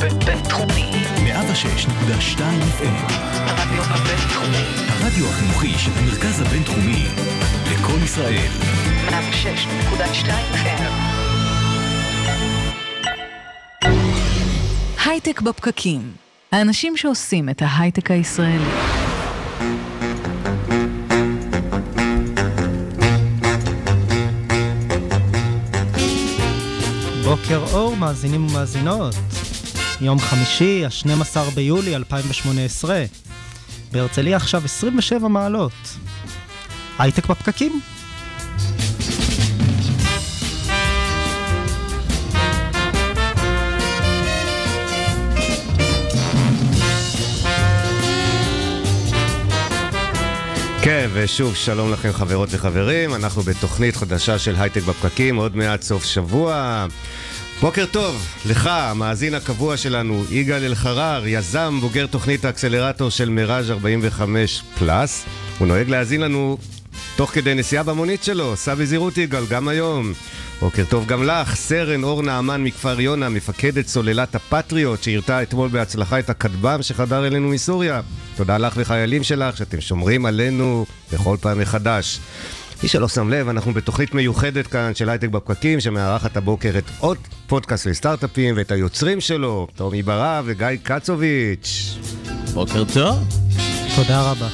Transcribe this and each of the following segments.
בינתחומי. 106.2 FM. הרדיו הבינתחומי. הרדיו החינוכי של המרכז הבינתחומי. לקום ישראל. 106.2 FM. הייטק בפקקים. האנשים שעושים את ההייטק הישראלי. בוקר אור, מאזינים ומאזינות. יום חמישי, ה-12 ביולי 2018. בהרצליה עכשיו 27 מעלות. הייטק בפקקים. כן, ושוב, שלום לכם חברות וחברים, אנחנו בתוכנית חדשה של הייטק בפקקים, עוד מעט סוף שבוע. בוקר טוב, לך, המאזין הקבוע שלנו, יגאל אלחרר, יזם, בוגר תוכנית האקסלרטור של מיראז' 45 פלאס. הוא נוהג להאזין לנו תוך כדי נסיעה במונית שלו, סע בזהירות יגאל, גם היום. בוקר טוב גם לך, סרן אור נעמן מכפר יונה, מפקדת סוללת הפטריוט, שהרתה אתמול בהצלחה את הכטב"ם שחדר אלינו מסוריה. תודה לך וחיילים שלך שאתם שומרים עלינו בכל פעם מחדש. מי שלא שם לב, אנחנו בתוכנית מיוחדת כאן של הייטק בפקקים, שמארחת הבוקר את עוד פודקאסט לסטארט-אפים ואת היוצרים שלו, טומי ברב וגיא קצוביץ'. בוקר טוב. תודה רבה.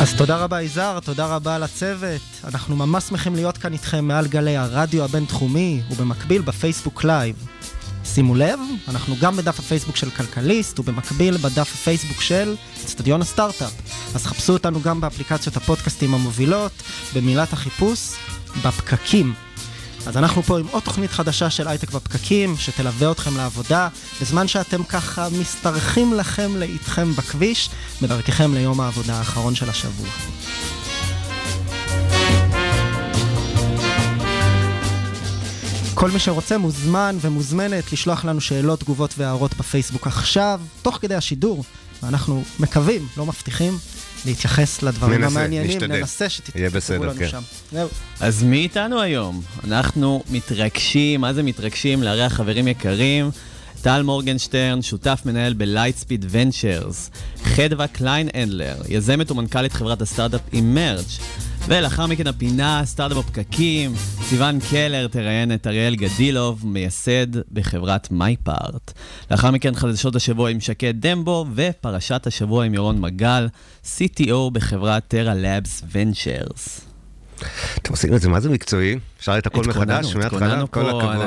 אז תודה רבה יזהר, תודה רבה לצוות. אנחנו ממש שמחים להיות כאן איתכם מעל גלי הרדיו הבינתחומי ובמקביל בפייסבוק live. שימו לב, אנחנו גם בדף הפייסבוק של כלכליסט ובמקביל בדף הפייסבוק של אצטדיון הסטארט-אפ. אז חפשו אותנו גם באפליקציות הפודקאסטים המובילות, במילת החיפוש, בפקקים. אז אנחנו פה עם עוד תוכנית חדשה של הייטק בפקקים, שתלווה אתכם לעבודה, בזמן שאתם ככה משתרכים לכם לאיתכם בכביש, בדרככם ליום העבודה האחרון של השבוע. כל מי שרוצה מוזמן ומוזמנת לשלוח לנו שאלות, תגובות והערות בפייסבוק עכשיו, תוך כדי השידור, ואנחנו מקווים, לא מבטיחים, להתייחס לדברים ננסה, המעניינים, נשתדל. ננסה בסדר, לנו כן. שם. זהו. אז מי איתנו היום? אנחנו מתרגשים, מה זה מתרגשים? לארח חברים יקרים. טל מורגנשטרן, שותף מנהל בלייטספיד ונצ'רס. חדווה קליין אנדלר, יזמת ומנכ"לית חברת הסטארט-אפ אימרג'. ולאחר מכן הפינה, סטארט-אפ בפקקים. סיון קלר תראיין את אריאל גדילוב, מייסד בחברת מייפארט. לאחר מכן חדשות השבוע עם שקד דמבו, ופרשת השבוע עם ירון מגל, CTO בחברת טרה לאבס ונצ'רס. אתם עושים את זה, מה זה מקצועי? אפשר את הכל מחדש, מההתחלה? כל הכבוד.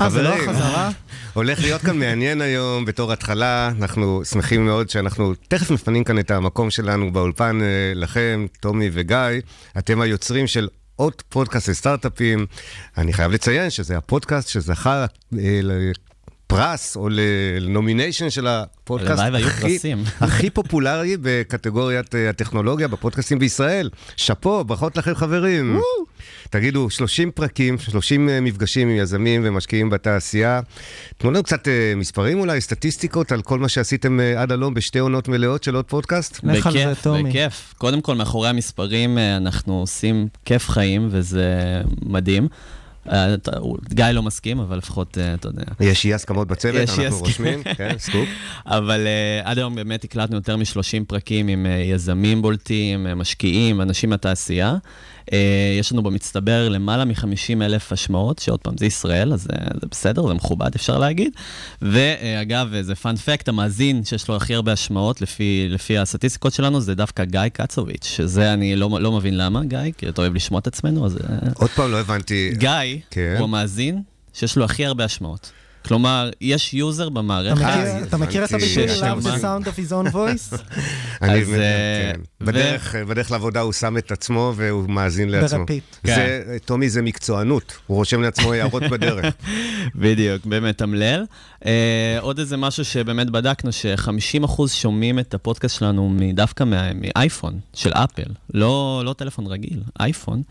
אה, זה לא החזרה? הולך להיות כאן מעניין היום בתור התחלה, אנחנו שמחים מאוד שאנחנו תכף מפנים כאן את המקום שלנו באולפן אה, לכם, טומי וגיא, אתם היוצרים של עוד פודקאסט לסטארט-אפים. אני חייב לציין שזה הפודקאסט שזכה אה, לפרס או לנומיניישן של הפודקאסט הכי. הכי פופולרי בקטגוריית אה, הטכנולוגיה בפודקאסטים בישראל. שאפו, ברכות לכם חברים. תגידו, 30 פרקים, 30 אה, מפגשים עם יזמים ומשקיעים בתעשייה. תנו לנו קצת אה, מספרים אולי, סטטיסטיקות על כל מה שעשיתם עד הלום בשתי עונות מלאות של עוד פודקאסט. בכיף. בכיף. קודם כל, מאחורי המספרים אנחנו עושים כיף חיים, וזה מדהים. אה, גיא לא מסכים, אבל לפחות, אה, אתה יודע. יש אי הסכמות בצוות, אנחנו. רושמים, כן, סקופ. אבל uh, עד היום באמת הקלטנו יותר מ-30 פרקים עם יזמים בולטים, משקיעים, אנשים מהתעשייה. Uh, יש לנו במצטבר למעלה מ-50 אלף השמעות, שעוד פעם, זה ישראל, אז uh, זה בסדר, זה מכובד, אפשר להגיד. ואגב, זה פאנ פקט, המאזין שיש לו הכי הרבה השמעות לפי, לפי הסטטיסטיקות שלנו, זה דווקא גיא קצוביץ', שזה אני לא, לא מבין למה, גיא, כי אתה אוהב לשמוע את עצמנו, אז... עוד פעם, לא הבנתי. גיא כן. הוא המאזין שיש לו הכי הרבה השמעות. כלומר, יש user במערכת. אה, אתה מכיר את הבנתי. הביטוי Love ששמע. the sound of his own voice? אני מבין, אה, כן. ו- בדרך, בדרך לעבודה הוא שם את עצמו והוא מאזין לעצמו. ב repeat. זה, טומי, זה מקצוענות, הוא רושם לעצמו הערות בדרך. בדיוק, באמת. אה, עוד איזה משהו שבאמת בדקנו, ש-50% שומעים את הפודקאסט שלנו דווקא מאייפון של אפל, לא, לא טלפון רגיל, אייפון,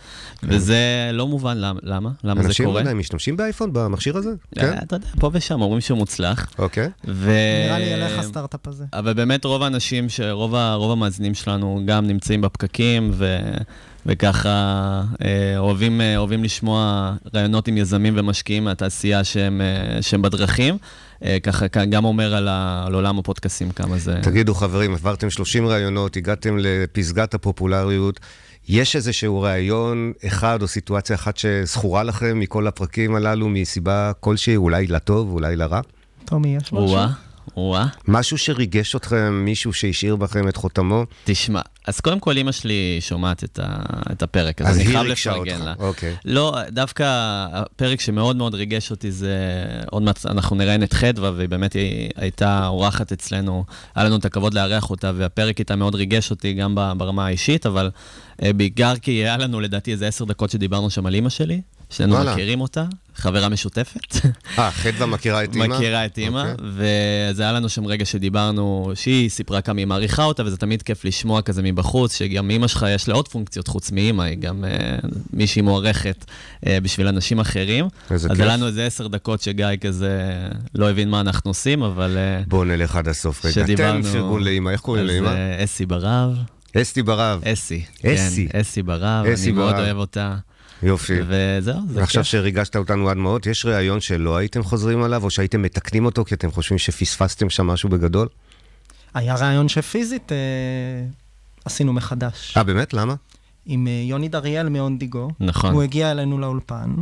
וזה לא מובן למ- למה, למה זה אנשים, לא קורה. הם משתמשים באייפון, במכשיר הזה? אה, כן? אתה יודע, פה ושם אומרים שהוא מוצלח. אוקיי. ו... נראה לי ילך הסטארט-אפ הזה. אבל באמת רוב האנשים, שרוב ה- רוב המאזינים שלנו גם נמצאים בפקקים, ו... וככה אה, אוהבים, אה, אוהבים לשמוע רעיונות עם יזמים ומשקיעים מהתעשייה שהם, אה, שהם בדרכים. ככה גם אומר על, ה... על עולם הפודקאסים כמה זה... תגידו, חברים, עברתם 30 ראיונות, הגעתם לפסגת הפופולריות. יש איזשהו ראיון אחד או סיטואציה אחת שזכורה לכם מכל הפרקים הללו מסיבה כלשהי, אולי לטוב, אולי לרע? טומי, יש משהו? או-אה. משהו שריגש אתכם, מישהו שהשאיר בכם את חותמו? תשמע, אז קודם כל אימא שלי שומעת את, ה... את הפרק, אז, אז אני חייב לפרגן לה. אוקיי. לא, דווקא הפרק שמאוד מאוד ריגש אותי זה, עוד מעט אנחנו נראיין את חדווה, והיא באמת היא הייתה אורחת אצלנו, היה לנו את הכבוד לארח אותה, והפרק איתה מאוד ריגש אותי גם ברמה האישית, אבל אה, בעיקר כי היה לנו לדעתי איזה עשר דקות שדיברנו שם על אימא שלי, שנינו. מכירים אותה, חברה משותפת. אה, חדווה מכירה את אימא? מכירה את אימא, אוקיי. וזה היה לנו שם רגע שדיברנו, שהיא סיפרה כמה היא מעריכה אותה, וזה תמיד כיף לשמוע כזה מבחוץ, שגם אימא שלך יש לה עוד פונקציות חוץ מאימא, היא גם אה, מישהי מוערכת אה, בשביל אנשים אחרים. איזה אז כיף. היה לנו איזה עשר דקות שגיא כזה לא הבין מה אנחנו עושים, אבל... אה, בואו נלך עד הסוף רגע. שדיברנו... תן פרגון לאימא, איך קוראים אז, לאימא? אה, אסי ברב. אסתי ברב. אסי. אסי. כן, אסי ברב, אסי אני מאוד ברב. אוהב אותה. יופי. וזהו, זה ועכשיו כיף. שריגשת אותנו עד מאוד, יש ראיון שלא הייתם חוזרים עליו, או שהייתם מתקנים אותו כי אתם חושבים שפספסתם שם משהו בגדול? היה רעיון שפיזית אה, עשינו מחדש. אה, באמת? למה? עם אה, יוני דריאל מאונדיגו. נכון. הוא הגיע אלינו לאולפן.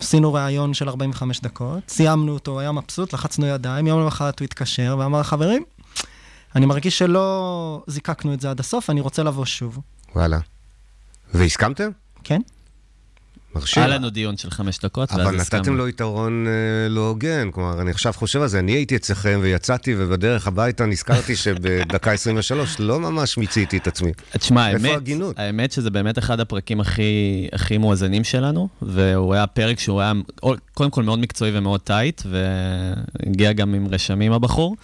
עשינו ראיון של 45 דקות, סיימנו אותו, היה מבסוט, לחצנו ידיים, יום למחרת הוא התקשר ואמר, חברים, אני מרגיש שלא זיקקנו את זה עד הסוף, אני רוצה לבוא שוב. וואלה. והסכמתם? כן? מרשים. היה לנו דיון של חמש דקות, אבל נתתם הסכמנו. לו יתרון אה, לא הוגן, כלומר, אני עכשיו חושב על זה, אני הייתי אצלכם ויצאתי, ובדרך הביתה נזכרתי שבדקה 23 לא ממש מיציתי את עצמי. תשמע, האמת, ההגינות? האמת שזה באמת אחד הפרקים הכי, הכי מואזנים שלנו, והוא היה פרק שהוא היה קודם כל מאוד מקצועי ומאוד טייט, והגיע גם עם רשמים הבחור.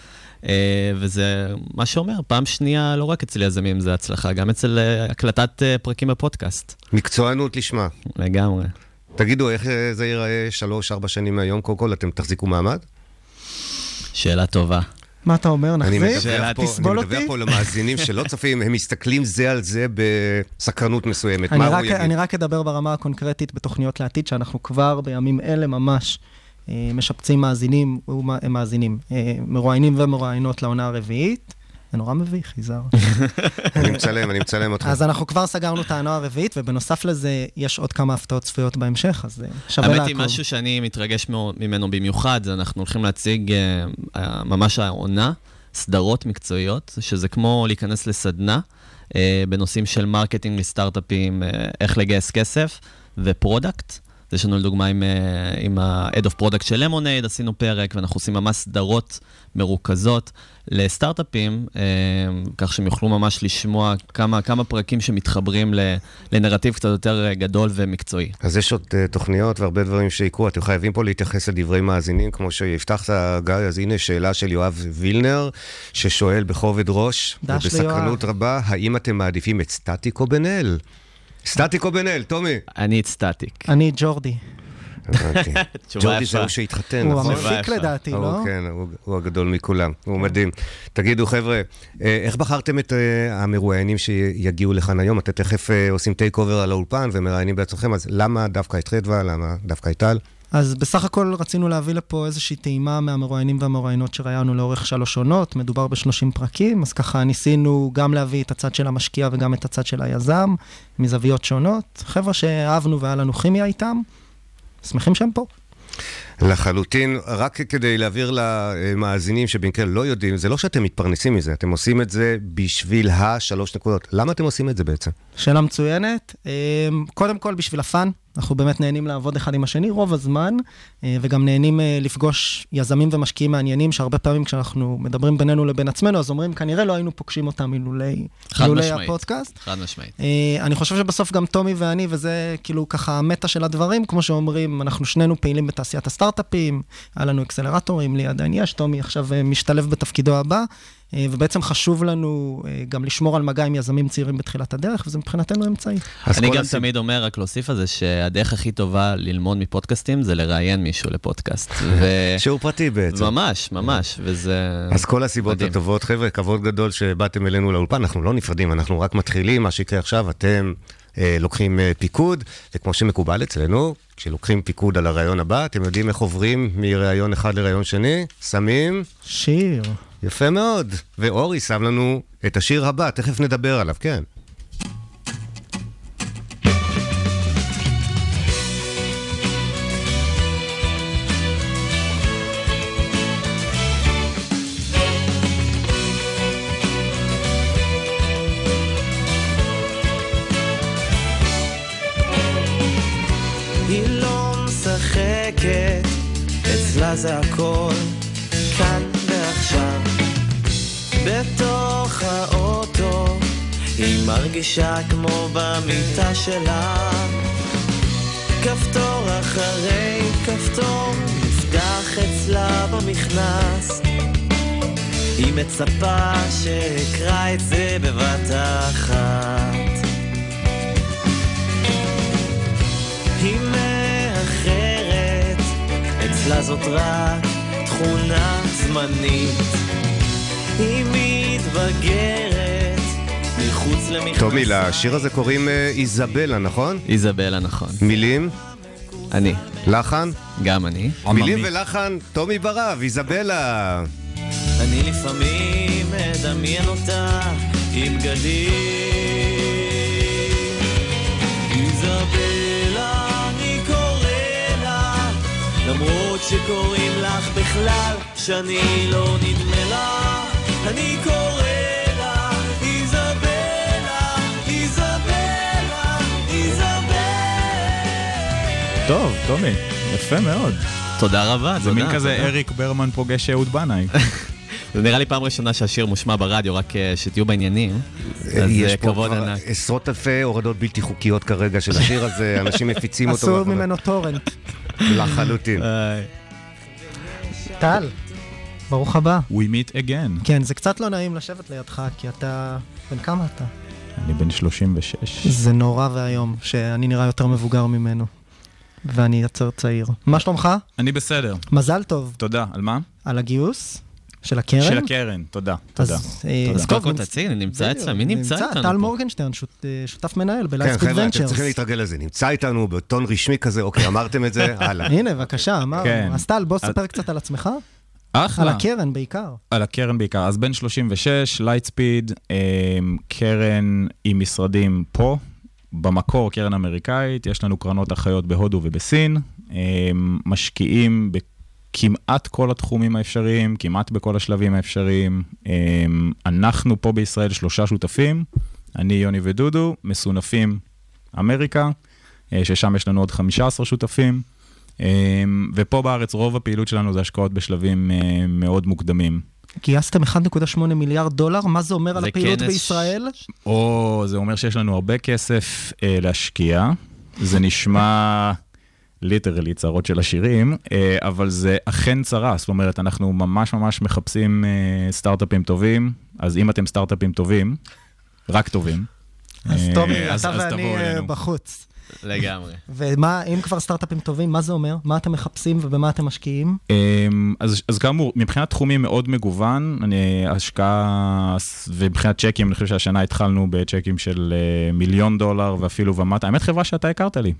אה, וזה מה שאומר, פעם שנייה לא רק אצל יזמים זה הצלחה, גם אצל אה, הקלטת אה, פרקים בפודקאסט. מקצוענות לשמה. לגמרי. תגידו, איך זה ייראה שלוש-ארבע שנים מהיום? קודם כל, אתם תחזיקו מעמד? שאלה טובה. מה אתה אומר, אני נחזיק? שאלה, תסבול אני מדווח אותי? פה למאזינים שלא צופים, הם מסתכלים זה על זה בסקרנות מסוימת. אני רק? אני רק אדבר ברמה הקונקרטית בתוכניות לעתיד, שאנחנו כבר בימים אלה ממש משפצים מאזינים, ומה- אה, מאזינים, מרואיינים ומרואיינות לעונה הרביעית. זה נורא מביך, יזהר. אני מצלם, אני מצלם אותך. אז אנחנו כבר סגרנו את העונה הרביעית, ובנוסף לזה, יש עוד כמה הפתעות צפויות בהמשך, אז אה, שווה האמת לעקוב. היא, משהו שאני מתרגש ממנו במיוחד, זה אנחנו הולכים להציג אה, ממש העונה, סדרות מקצועיות, שזה כמו להיכנס לסדנה בנושאים של marketing לסטארט-אפים, איך לגייס כסף ו product. אז יש לנו לדוגמה עם, אה, עם ה-Head of Product של למונייד, עשינו פרק, ואנחנו עושים ממש סדרות מרוכזות לסטארט-אפים, אה, כך שהם יוכלו ממש לשמוע כמה, כמה פרקים שמתחברים לנרטיב קצת יותר אה, גדול ומקצועי. אז יש עוד uh, תוכניות והרבה דברים שיקרו. אתם חייבים פה להתייחס לדברי מאזינים, כמו שהבטחת, גיא, אז הנה שאלה של יואב וילנר, ששואל בכובד ראש, ובסקרנות. רבה, האם אתם מעדיפים את סטטיק או בן אל? סטטיק או בן אל, טומי. אני את סטטיק. אני ג'ורדי. ג'ורדי זה. הוא שהתחתן, הוא נכון? המפיק. המפיק לדעתי, הוא, לא? כן, הוא, הוא הגדול מכולם, הוא מדהים. תגידו, חבר'ה, אה, איך בחרתם את אה, המרואיינים שיגיעו לכאן היום? אתם תכף אה, עושים takeover על האולפן ומראיינים בעצמכם, אז למה דווקא את חדווה? למה דווקא את טל? אז בסך הכל רצינו להביא לפה איזושהי טעימה מהמרואיינים והמרואיינות שראיינו לאורך שלוש עונות, מדובר ב-30 פרקים, אז ככה ניסינו גם להביא את הצד של המשקיע וגם את הצד של היזם, מזוויות שונות. חבר'ה שאהבנו והיה לנו כימיה איתם, שמחים שהם פה. לחלוטין, רק כדי להעביר למאזינים שבמקרה לא יודעים, זה לא שאתם מתפרנסים מזה, אתם עושים את זה בשביל השלוש נקודות. למה אתם עושים את זה בעצם? שאלה מצוינת. אמ, קודם כל, בשביל ה fun, אנחנו באמת נהנים לעבוד אחד עם השני רוב הזמן, אה, וגם נהנים אה, לפגוש יזמים ומשקיעים מעניינים, שהרבה פעמים כשאנחנו מדברים בינינו לבין עצמנו, אז אומרים, כנראה לא היינו פוגשים אותם אילולי אילולי. הפודקאסט. חד משמעית. אה, אני חושב שבסוף גם טומי ואני, וזה כאילו ככה ה meta של הדברים, כמו שאומרים, אנחנו שנינו פעילים בתעשיית הסטארט-אפים, היה לנו אקסלרטורים, לי עדיין יש, טומי עכשיו משתלב בתפקידו הבא. אה, ובעצם חשוב לנו אה, גם לשמור על מגע עם יזמים צעירים בתחילת הדרך, וזה מבחינתנו אמצעי. אני גם הסיב- תמיד אומר, רק להוסיף על זה, שהדרך הכי טובה ללמוד מפודקאסטים זה לראיין מישהו לפודקאסט. ו- שיעור פרטי בעצם. ממש, ממש, וזה... אז כל הסיבות מדהים. הטובות, חבר'ה, כבוד גדול שבאתם אלינו לאולפן, אנחנו לא נפרדים, אנחנו רק מתחילים, מה שיקרה עכשיו, אתם אה, לוקחים אה, פיקוד, וכמו שמקובל אצלנו, כשלוקחים פיקוד על הרעיון הבא, אתם יודעים איך עוברים מראיון אחד לראיון שני? שמים? שיר. יפה מאוד. ואורי שם לנו את השיר הבא, תכף נדבר עליו, כן. לא זה הכל מרגישה כמו במיטה שלה. כפתור אחרי כפתור, נפתח אצלה במכנס. היא מצפה שאקרא את זה בבת אחת. היא מאחרת, אצלה זאת רק תכונה זמנית. היא מתבגרת. טומי, לשיר הזה קוראים אה, איזבלה, נכון? איזבלה, נכון. מילים, אני, לחן? גם אני. מילים ולחן, טומי ברב, איזבלה. אני לפעמים מדמיין אותה עם בגדים. איזבלה, אני קורא לה, למרות שקוראים לך בכלל, שאני לא נדמה לה. אני קורא טוב, טומי, יפה מאוד. תודה רבה, זה תודה. מין כזה. אריק ברמן פוגש אהוד בנאי. זה נראה לי פעם ראשונה שהשיר מושמע ברדיו, רק אה, שתהיו בעניינים. אז יש אה, פה כבר. עשרות אלפי הורדות בלתי חוקיות כרגע של השיר הזה, אנשים מפיצים אותו. ברחבי- ממנו טורנט. לחלוטין. טל, ברוך הבא. We meet again. כן, זה קצת לא נעים לשבת לידך, כי אתה... בן כמה אתה? אני בן 36. זה נורא ואיום, שאני נראה יותר מבוגר ממנו. ואני יצר צעיר. מה שלומך? אני בסדר, מזל טוב תודה. על מה? על הגיוס של הקרן. של הקרן, תודה. תודה. אז, אה, תודה. אז קודם כל תציג, נמצא אצלה, מי נמצא איתנו טל? מורגנשטרן, שות- אה, שותף מנהל כן, בלייספיד חבר'ה, אתם ונצ'רס. צריכים להתרגל לזה. נמצא איתנו בטון רשמי כזה, אוקיי, אמרתם את זה, הלאה. הנה, בבקשה, אמרנו. כן. אז טל, בוא ספר קצת על עצמך. אחלה. על הקרן בעיקר. על הקרן בעיקר. אז בן 36, לייטספיד, קרן עם משרדים פה, במקור קרן אמריקאית, יש לנו קרנות אחיות בהודו ובסין, משקיעים בכמעט כל התחומים האפשריים, כמעט בכל השלבים האפשריים. אנחנו פה בישראל שלושה שותפים, אני, יוני ודודו, מסונפים אמריקה, אה, ששם יש לנו עוד 15 שותפים. ופה בארץ רוב הפעילות שלנו זה השקעות בשלבים אה, מאוד מוקדמים. גייסתם 1.8 מיליארד דולר, מה זה אומר על זה הפעילות כנס- בישראל? או, זה אומר שיש לנו הרבה כסף אה, להשקיע. זה נשמע literally צרות של עשירים, אה, אבל זה אכן צרה. זאת אומרת, אנחנו ממש ממש מחפשים אה, סטארט-אפים טובים, אז אם אתם סטארט-אפים טובים, רק טובים. אז אה, טומי, אתה ואני אה. בחוץ. לגמרי. ומה, אם כבר סטארט-אפים טובים, מה זה אומר? מה אתם מחפשים ובמה אתם משקיעים? אמ, אז, אז כאמור, מבחינת תחומים מאוד מגוון, אני השקעה, ומבחינת צ'קים, אני חושב שהשנה התחלנו בצ'קים של אה, מיליון דולר ואפילו ומטה. האמת, חברה שאתה הכרת לי.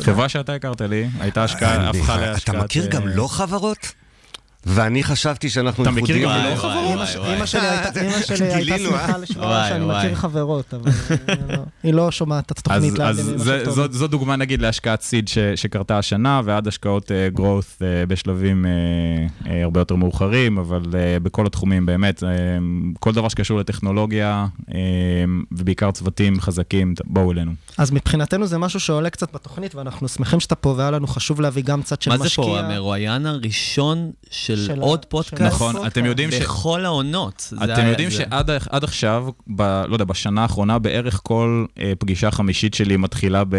חברה שאתה הכרת לי, הייתה השקעה, אני- הפכה אתה להשקעת... מכיר גם אה, לא חברות? ואני חשבתי שאנחנו אתה מכיר. גם לא חברות? אמא שלי הייתה- שמחה אה? לשמוע שאני. מכיר חברות, אבל אה, לא. היא לא שומעת את התוכנית אז לאדם זו, דוגמה נגיד להשקעת סיד שקרתה השנה, ועד השקעות uh, growth בשלבים הרבה יותר מאוחרים, אבל בכל התחומים באמת, כל דבר שקשור לטכנולוגיה, ובעיקר צוותים חזקים, בואו אלינו. אז מבחינתנו זה משהו שעולה קצת בתוכנית, ואנחנו שמחים שאתה פה, והיה לנו חשוב להביא גם קצת של מה משקיע. זה פה, המרואיין הראשון של של ה- עוד של פודקאסט? נכון, פודקאסט. אתם יודעים ש... בכל העונות. אתם יודעים זה- שעד עד עכשיו, ב, לא יודע, בשנה האחרונה, בערך כל uh, פגישה חמישית שלי מתחילה ב...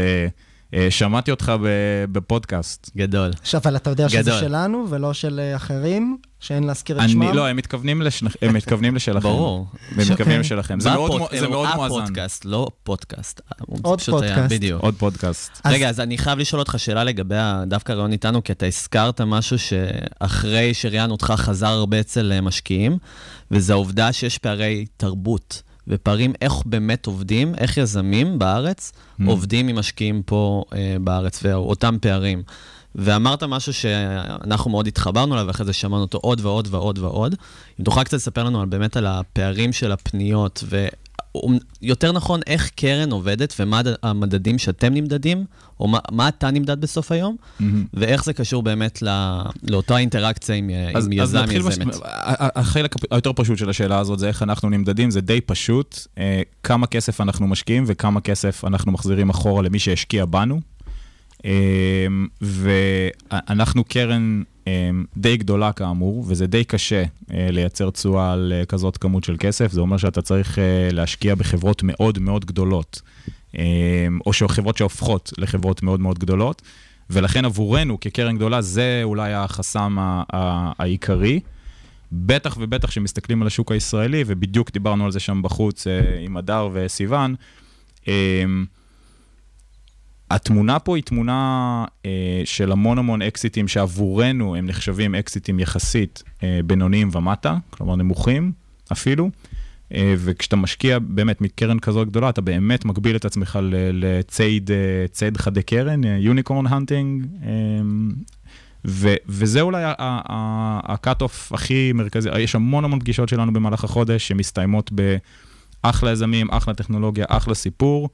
אה, שמעתי אותך ב- בפודקאסט. גדול. עכשיו, אבל אתה יודע שזה גדול. שלנו ולא של אה, אחרים, שאין להזכיר את שמם? אני, לא, הם מתכוונים, לשנ... הם מתכוונים לשלכם. ברור. הם מתכוונים לשלכם. זה מאוד, מו- זה מאוד מואזן. הפודקאסט, לא פודקאסט. הוא עוד פודקאסט. בדיוק. עוד פודקאסט. אז- רגע, אז אני חייב לשאול אותך שאלה לגבי דווקא הרעיון איתנו, כי אתה הזכרת משהו שאחרי שראיינו אותך חזר הרבה אצל אה, משקיעים, וזה העובדה שיש פערי תרבות. ופערים איך באמת עובדים, איך יזמים בארץ Mm. עובדים עם משקיעים פה אה, בארץ, ואותם פערים. ואמרת משהו שאנחנו מאוד התחברנו אליו, ואחרי זה שמענו אותו עוד ועוד ועוד ועוד. אם תוכל קצת לספר לנו על, באמת על הפערים של הפניות, ויותר נכון, איך קרן עובדת ומה המדדים שאתם נמדדים, או מה, מה אתה נמדד בסוף היום, מהמם. ואיך זה קשור באמת לא, לאותה אינטראקציה עם, אז, עם אז יזם, נתחיל יזמת. ה- החלק היותר פשוט של השאלה הזאת זה איך אנחנו נמדדים, זה די פשוט. אה, כמה כסף אנחנו משקיעים וכמה כסף אנחנו מחזירים אחורה למי שהשקיע בנו. אה, ואנחנו קרן אה, די גדולה כאמור, וזה די קשה אה, לייצר תשואה על אה, כזאת כמות של כסף. זה אומר שאתה צריך אה, להשקיע בחברות מאוד מאוד גדולות, אה, או חברות שהופכות לחברות מאוד מאוד גדולות. ולכן עבורנו כקרן גדולה זה אולי החסם העיקרי. בטח ובטח שמסתכלים על השוק הישראלי, ובדיוק דיברנו על זה שם בחוץ עם הדר וסיון. אה, התמונה פה היא תמונה אה, של המון המון אקזיטים שעבורנו הם נחשבים אקזיטים יחסית אה, בינוניים ומטה, כלומר נמוכים אפילו. אה, וכשאתה משקיע באמת מקרן כזו גדולה, אתה באמת מגביל את עצמך לציד אה, חדי קרן, unicorn hunting, וזה אולי ה cut off הכי מרכזי. יש המון המון פגישות שלנו במהלך החודש שמסתיימות באחלה יזמים, אחלה טכנולוגיה, אחלה סיפור.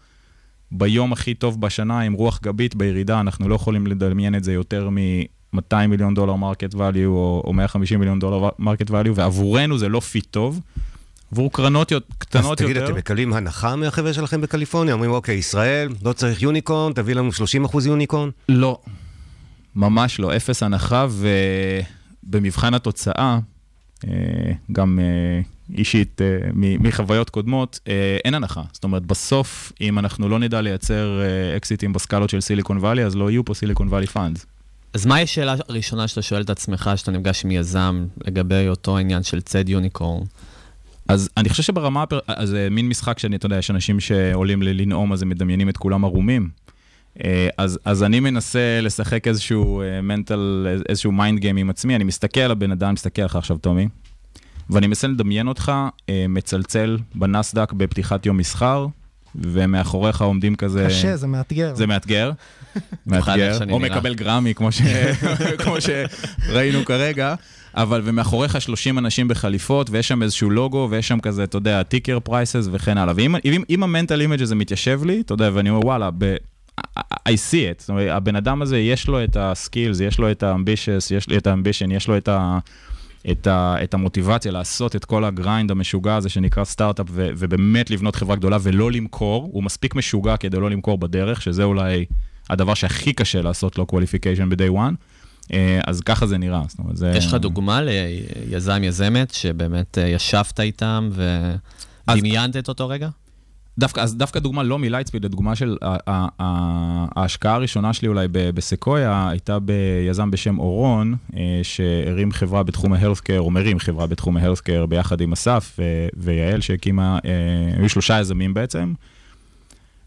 ביום הכי טוב בשנה, עם רוח גבית בירידה, אנחנו לא יכולים לדמיין את זה יותר מ-200 מיליון דולר market value או, או 150 מיליון דולר market value, ועבורנו זה לא fit טוב. עבור קרנות יות- אז קטנות תגיד, יותר. אתם מקבלים הנחה מהחבר'ה שלכם בקליפורניה? אומרים, אוקיי, ישראל, לא צריך unicorn, תביא לנו 30% unicorn? לא, ממש לא, אפס הנחה, ובמבחן התוצאה, אה, גם אה, אישית אה, מחוויות קודמות, אה, אין הנחה. זאת אומרת, בסוף, אם אנחנו לא נדע לייצר אה, אקזיטים בסקלות של סיליקון וואלי, אז לא יהיו פה סיליקון וואלי funds. אז מהי השאלה הראשונה שאתה שואל את עצמך, שאתה נפגש עם יזם, לגבי אותו עניין של צד unicorn? אז אני חושב שברמה, הפר... אז מין משחק שאני, אתה יודע, יש אנשים שעולים לנאום, אז הם מדמיינים את כולם ערומים. אה, אז, אז אני מנסה לשחק איזשהו mental, איזשהו mind game עם עצמי, אני מסתכל על הבן אדם, מסתכל עליך עכשיו, טומי, ואני מנסה לדמיין אותך אה, מצלצל בנסדק בפתיחת יום מסחר, ומאחוריך עומדים כזה... קשה, זה מאתגר. זה מאתגר, מאתגר, או נראה. מקבל גרמי, כמו, ש... כמו שראינו כרגע, אבל ומאחוריך 30 אנשים בחליפות, ויש שם איזשהו לוגו, ויש שם כזה, אתה יודע, ticker prices וכן הלאה. ואם אם, אם ה mental image הזה מתיישב לי, אתה יודע, ואני אומר, וואלה, ב... I see it, זאת אומרת, הבן אדם הזה, יש לו את ה skills, יש לו את ה ambitions, יש לו את ה ambition, יש לו את ה... את, ה, את המוטיבציה לעשות את כל ה grind המשוגע הזה שנקרא סטארט-אפ, ו, ובאמת לבנות חברה גדולה ולא למכור, הוא מספיק משוגע כדי לא למכור בדרך, שזה אולי הדבר שהכי קשה לעשות לו qualification ב-day one. אה, אז ככה זה נראה. זאת אומרת, זה... יש לך דוגמה ליזם, יזמת, שבאמת אה, ישבת איתם ודמיינת את אותו רגע? דווקא, אז דווקא דוגמה לא מלייטספיד, הדוגמה של ההשקעה הראשונה שלי אולי בסקויה, הייתה ביזם בשם אורון, אה, שהרים חברה בתחום ה healthcare, או מרים חברה בתחום ה healthcare ביחד עם אסף ויעל שהקימה, אה, היו שלושה יזמים בעצם.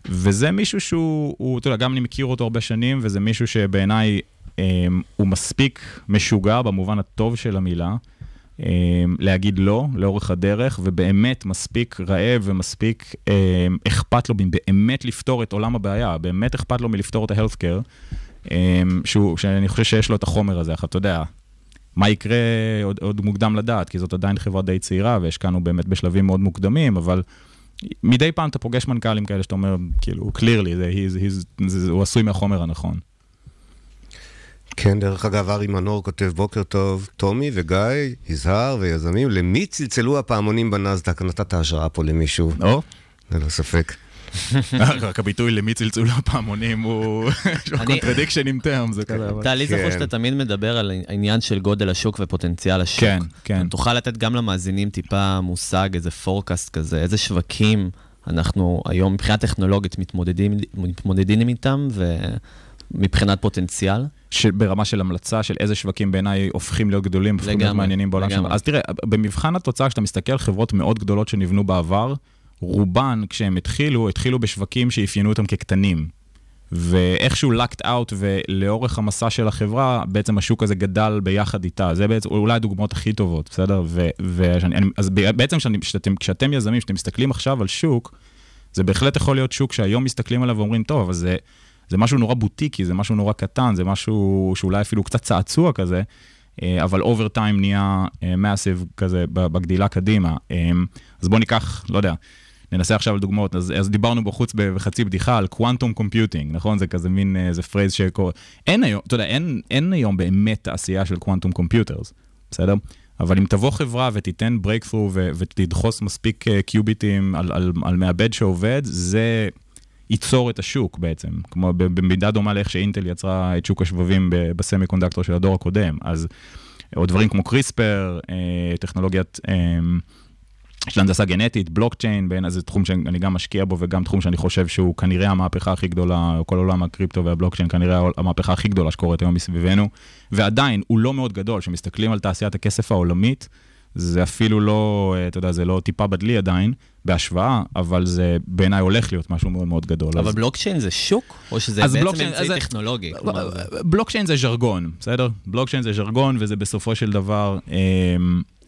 וזה מישהו שהוא, הוא, אתה יודע, גם אני מכיר אותו הרבה שנים, וזה מישהו שבעיניי אה, הוא מספיק משוגע במובן הטוב של המילה. אה, להגיד לא לאורך הדרך, ובאמת מספיק רעב ומספיק אה, אכפת לו באמת לפתור את עולם הבעיה, באמת אכפת לו מלפתור את ה-healthcare, אה, שהוא, שאני חושב שיש לו את החומר הזה, אתה יודע, מה יקרה עוד, עוד מוקדם לדעת, כי זאת עדיין חברה די צעירה, והשקענו באמת בשלבים מאוד מוקדמים, אבל מדי פעם אתה פוגש מנכ"לים כאלה שאתה אומר, כאילו, clearly, זה, he's, he's, זה, הוא עשוי מהחומר הנכון. כן, דרך אגב, ארי מנור כותב, בוקר טוב, טומי וגיא, יזהר ויזמים, למי צלצלו הפעמונים בנסדק? נתת השראה פה למישהו, או? ללא ספק. רק הביטוי למי צלצול הפעמונים הוא contradiction in terms, זה כזה. אבל- טל, לי זכור כן. שאתה תמיד מדבר על העניין של גודל השוק ופוטנציאל השוק. כן, כן. תוכל לתת גם למאזינים טיפה מושג, איזה פורקאסט כזה, איזה שווקים אנחנו היום מבחינה טכנולוגית מתמודדים, מתמודדים איתם, ומבחינת פוטנציאל. ברמה של המלצה של איזה שווקים בעיניי הופכים להיות גדולים, הופכים להיות מעניינים בעולם שלנו. אז תראה, במבחן התוצאה, כשאתה מסתכל על חברות מאוד גדולות שנבנו בעבר, רובן, כשהם התחילו, התחילו בשווקים שאפיינו אותם כקטנים. ואיכשהו ל cut out, ולאורך המסע של החברה, בעצם השוק הזה גדל ביחד איתה. זה בעצם אולי הדוגמאות הכי טובות, בסדר? ו, ושאני, אני, אז בעצם שאני, שאתם, כשאתם יזמים, כשאתם מסתכלים עכשיו על שוק, זה בהחלט יכול להיות שוק שהיום מסתכלים עליו ואומרים, טוב, אבל זה, זה משהו נורא בוטיקי, זה משהו נורא קטן, זה משהו שאולי אפילו קצת צעצוע כזה, אה, אבל over time נהיה massive כזה בגדילה קדימה. אה, אז בואו ניקח, לא יודע, ננסה עכשיו על דוגמאות, אז, אז דיברנו בחוץ בחצי בדיחה על quantum computing, נכון? זה כזה מין, איזה phrase שקורה. אין היום, אתה יודע, אין, אין היום באמת תעשייה של quantum computers, בסדר? אבל אם תבוא חברה ותיתן breakthrough ותדחוס מספיק קיוביטים על, על, על מעבד שעובד, זה ייצור את השוק בעצם, כמו במידה דומה לאיך שאינטל יצרה את שוק השבבים ב semiconductor של הדור הקודם, אז או דברים כמו קריספר, טכנולוגיית... של הנדסה גנטית, בלוקצ'יין, בין איזה תחום שאני גם משקיע בו וגם תחום שאני חושב שהוא כנראה המהפכה הכי גדולה, כל עולם הקריפטו והבלוקצ'יין כנראה המהפכה הכי גדולה שקורית היום מסביבנו, ועדיין הוא לא מאוד גדול, כשמסתכלים על תעשיית הכסף העולמית, זה אפילו לא, אתה יודע, זה לא טיפה בדלי עדיין, בהשוואה, אבל זה בעיניי הולך להיות משהו מאוד מאוד גדול. אבל אז... בלוקצ'יין זה שוק? או שזה בעצם אמצעי זה... טכנולוגי? בלוקצ'יין זה ז'רגון, בסדר? בלוקצ'יין זה ז'רגון, וזה בסופו של דבר... אה,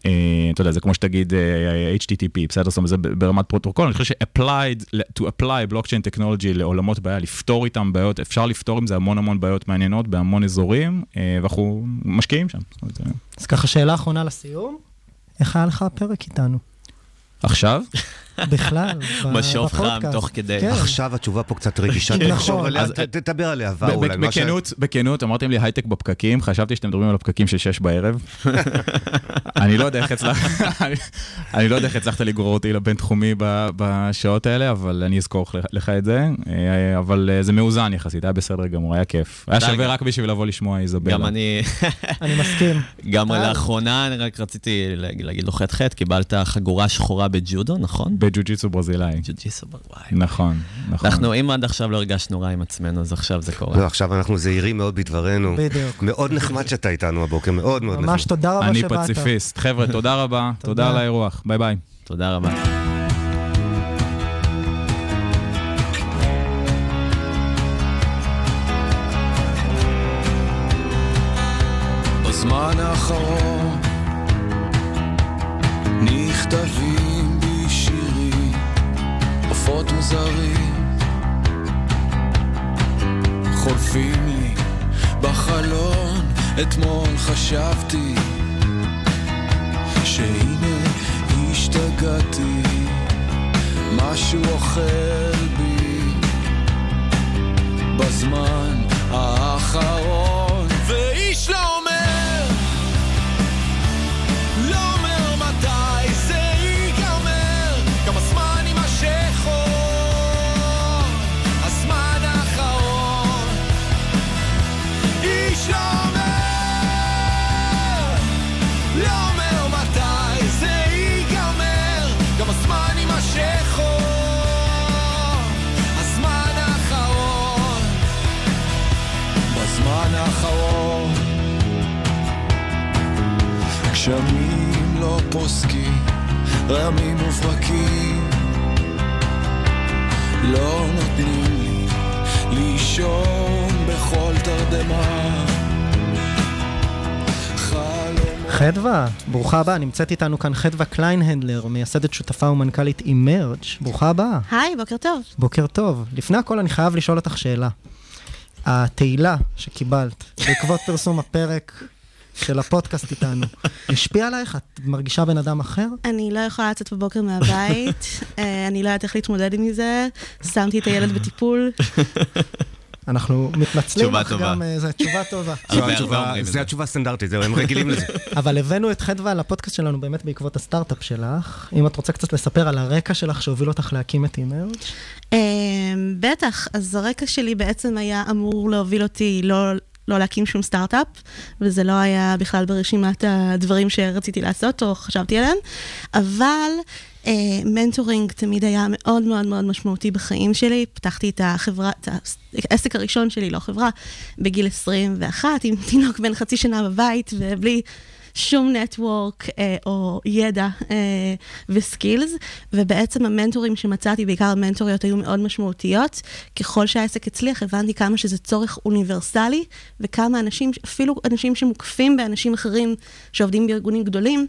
אה, אתה יודע, זה כמו שתגיד אה, HTTP, בסדר? זאת אומרת, זה ברמת פרוטוקול, אני חושב ש-applied, to apply blockchain technology לעולמות בעיה, לפתור איתם בעיות, אפשר לפתור עם זה המון המון בעיות מעניינות בהמון אזורים, אה, ואנחנו משקיעים שם. אז ככה, שאלה אחרונה לסיום, איך היה לך הפרק איתנו? עכשיו? בכלל, משוב חם תוך כדי. כן. עכשיו התשובה פה קצת רגישה, תחשוב עליה, תדבר עליה, עבר אולי. בכנות, בכנות, אמרתם לי הייטק בפקקים, חשבתי שאתם מדברים על הפקקים של שש בערב. אני לא יודע איך הצלחת לגרור אותי לבינתחומי בשעות האלה, אבל אני אזכור לך את זה. אה, אבל אה, זה מאוזן יחסית, היה בסדר גמור, היה כיף. היה שווה רק בשביל לבוא לשמוע איזבלה. גם אני... אני מסכים. גם לאחרונה, אני רק רציתי להגיד לו חטא חטא, קיבלת חגורה שחורה בג'ודו, נכון? בג'ו-ג'יצו ברזילאי. ג'ו-ג'יצו ברזילאי. נכון, נכון. אנחנו, אם עד עכשיו לא הרגשנו רע עם עצמנו, אז עכשיו זה קורה. לא, עכשיו אנחנו זהירים מאוד בדברנו. בדיוק. מאוד נחמד שאתה איתנו הבוקר, מאוד מאוד נחמד. ממש תודה רבה שבאת. אני פציפיסט. חבר'ה, תודה רבה. תודה על האירוח. ביי ביי. תודה רבה. בזמן האחרון נכתבים עופות מוזרים, חולפים לי בחלון, אתמול חשבתי שהנה השתגעתי, משהו אוכל בי בזמן האחרון, ואיש לא אומר, לא גשמים לא פוסקים, רעמים וברקים לא נותנים לי לישון בכל תרדמה חדווה, ברוכה הבאה, נמצאת איתנו כאן חדווה קליינהנדלר, מייסדת שותפה ומנכ"לית אימרג', ברוכה הבאה. היי, בוקר טוב. בוקר טוב. לפני הכל אני חייב לשאול אותך שאלה. התהילה שקיבלת בעקבות פרסום הפרק של הפודקאסט איתנו, השפיע עלייך? את מרגישה בן אדם אחר? אני לא יכולה לצאת בבוקר מהבית, אה, אני לא יודעת איך להתמודד עם זה, שמתי את הילד בטיפול. אנחנו מתנצלים לך טובה. גם, אה, זו תשובה טובה. זו התשובה- הסטנדרטית, זהו, הם רגילים לזה. אבל הבאנו את חדווה לפודקאסט שלנו באמת בעקבות הסטארט-אפ שלך. אם את רוצה קצת לספר על הרקע שלך שהוביל אותך להקים את אימרג'. אה, בטח, אז הרקע שלי בעצם היה אמור להוביל אותי לא... לא להקים שום סטארט-אפ, וזה לא היה בכלל ברשימת הדברים שרציתי לעשות או חשבתי עליהם, אבל אה, mentoring תמיד היה מאוד מאוד מאוד משמעותי בחיים שלי. פתחתי את החברה, את העסק הראשון שלי, לא חברה, בגיל 21, עם תינוק בן חצי שנה בבית, ובלי... שום network אה, או ידע אה, ו skills, ובעצם המנטורים שמצאתי, בעיקר המנטוריות, היו מאוד משמעותיות. ככל שהעסק הצליח, הבנתי כמה שזה צורך אוניברסלי, וכמה אנשים, אפילו אנשים שמוקפים באנשים אחרים שעובדים בארגונים גדולים,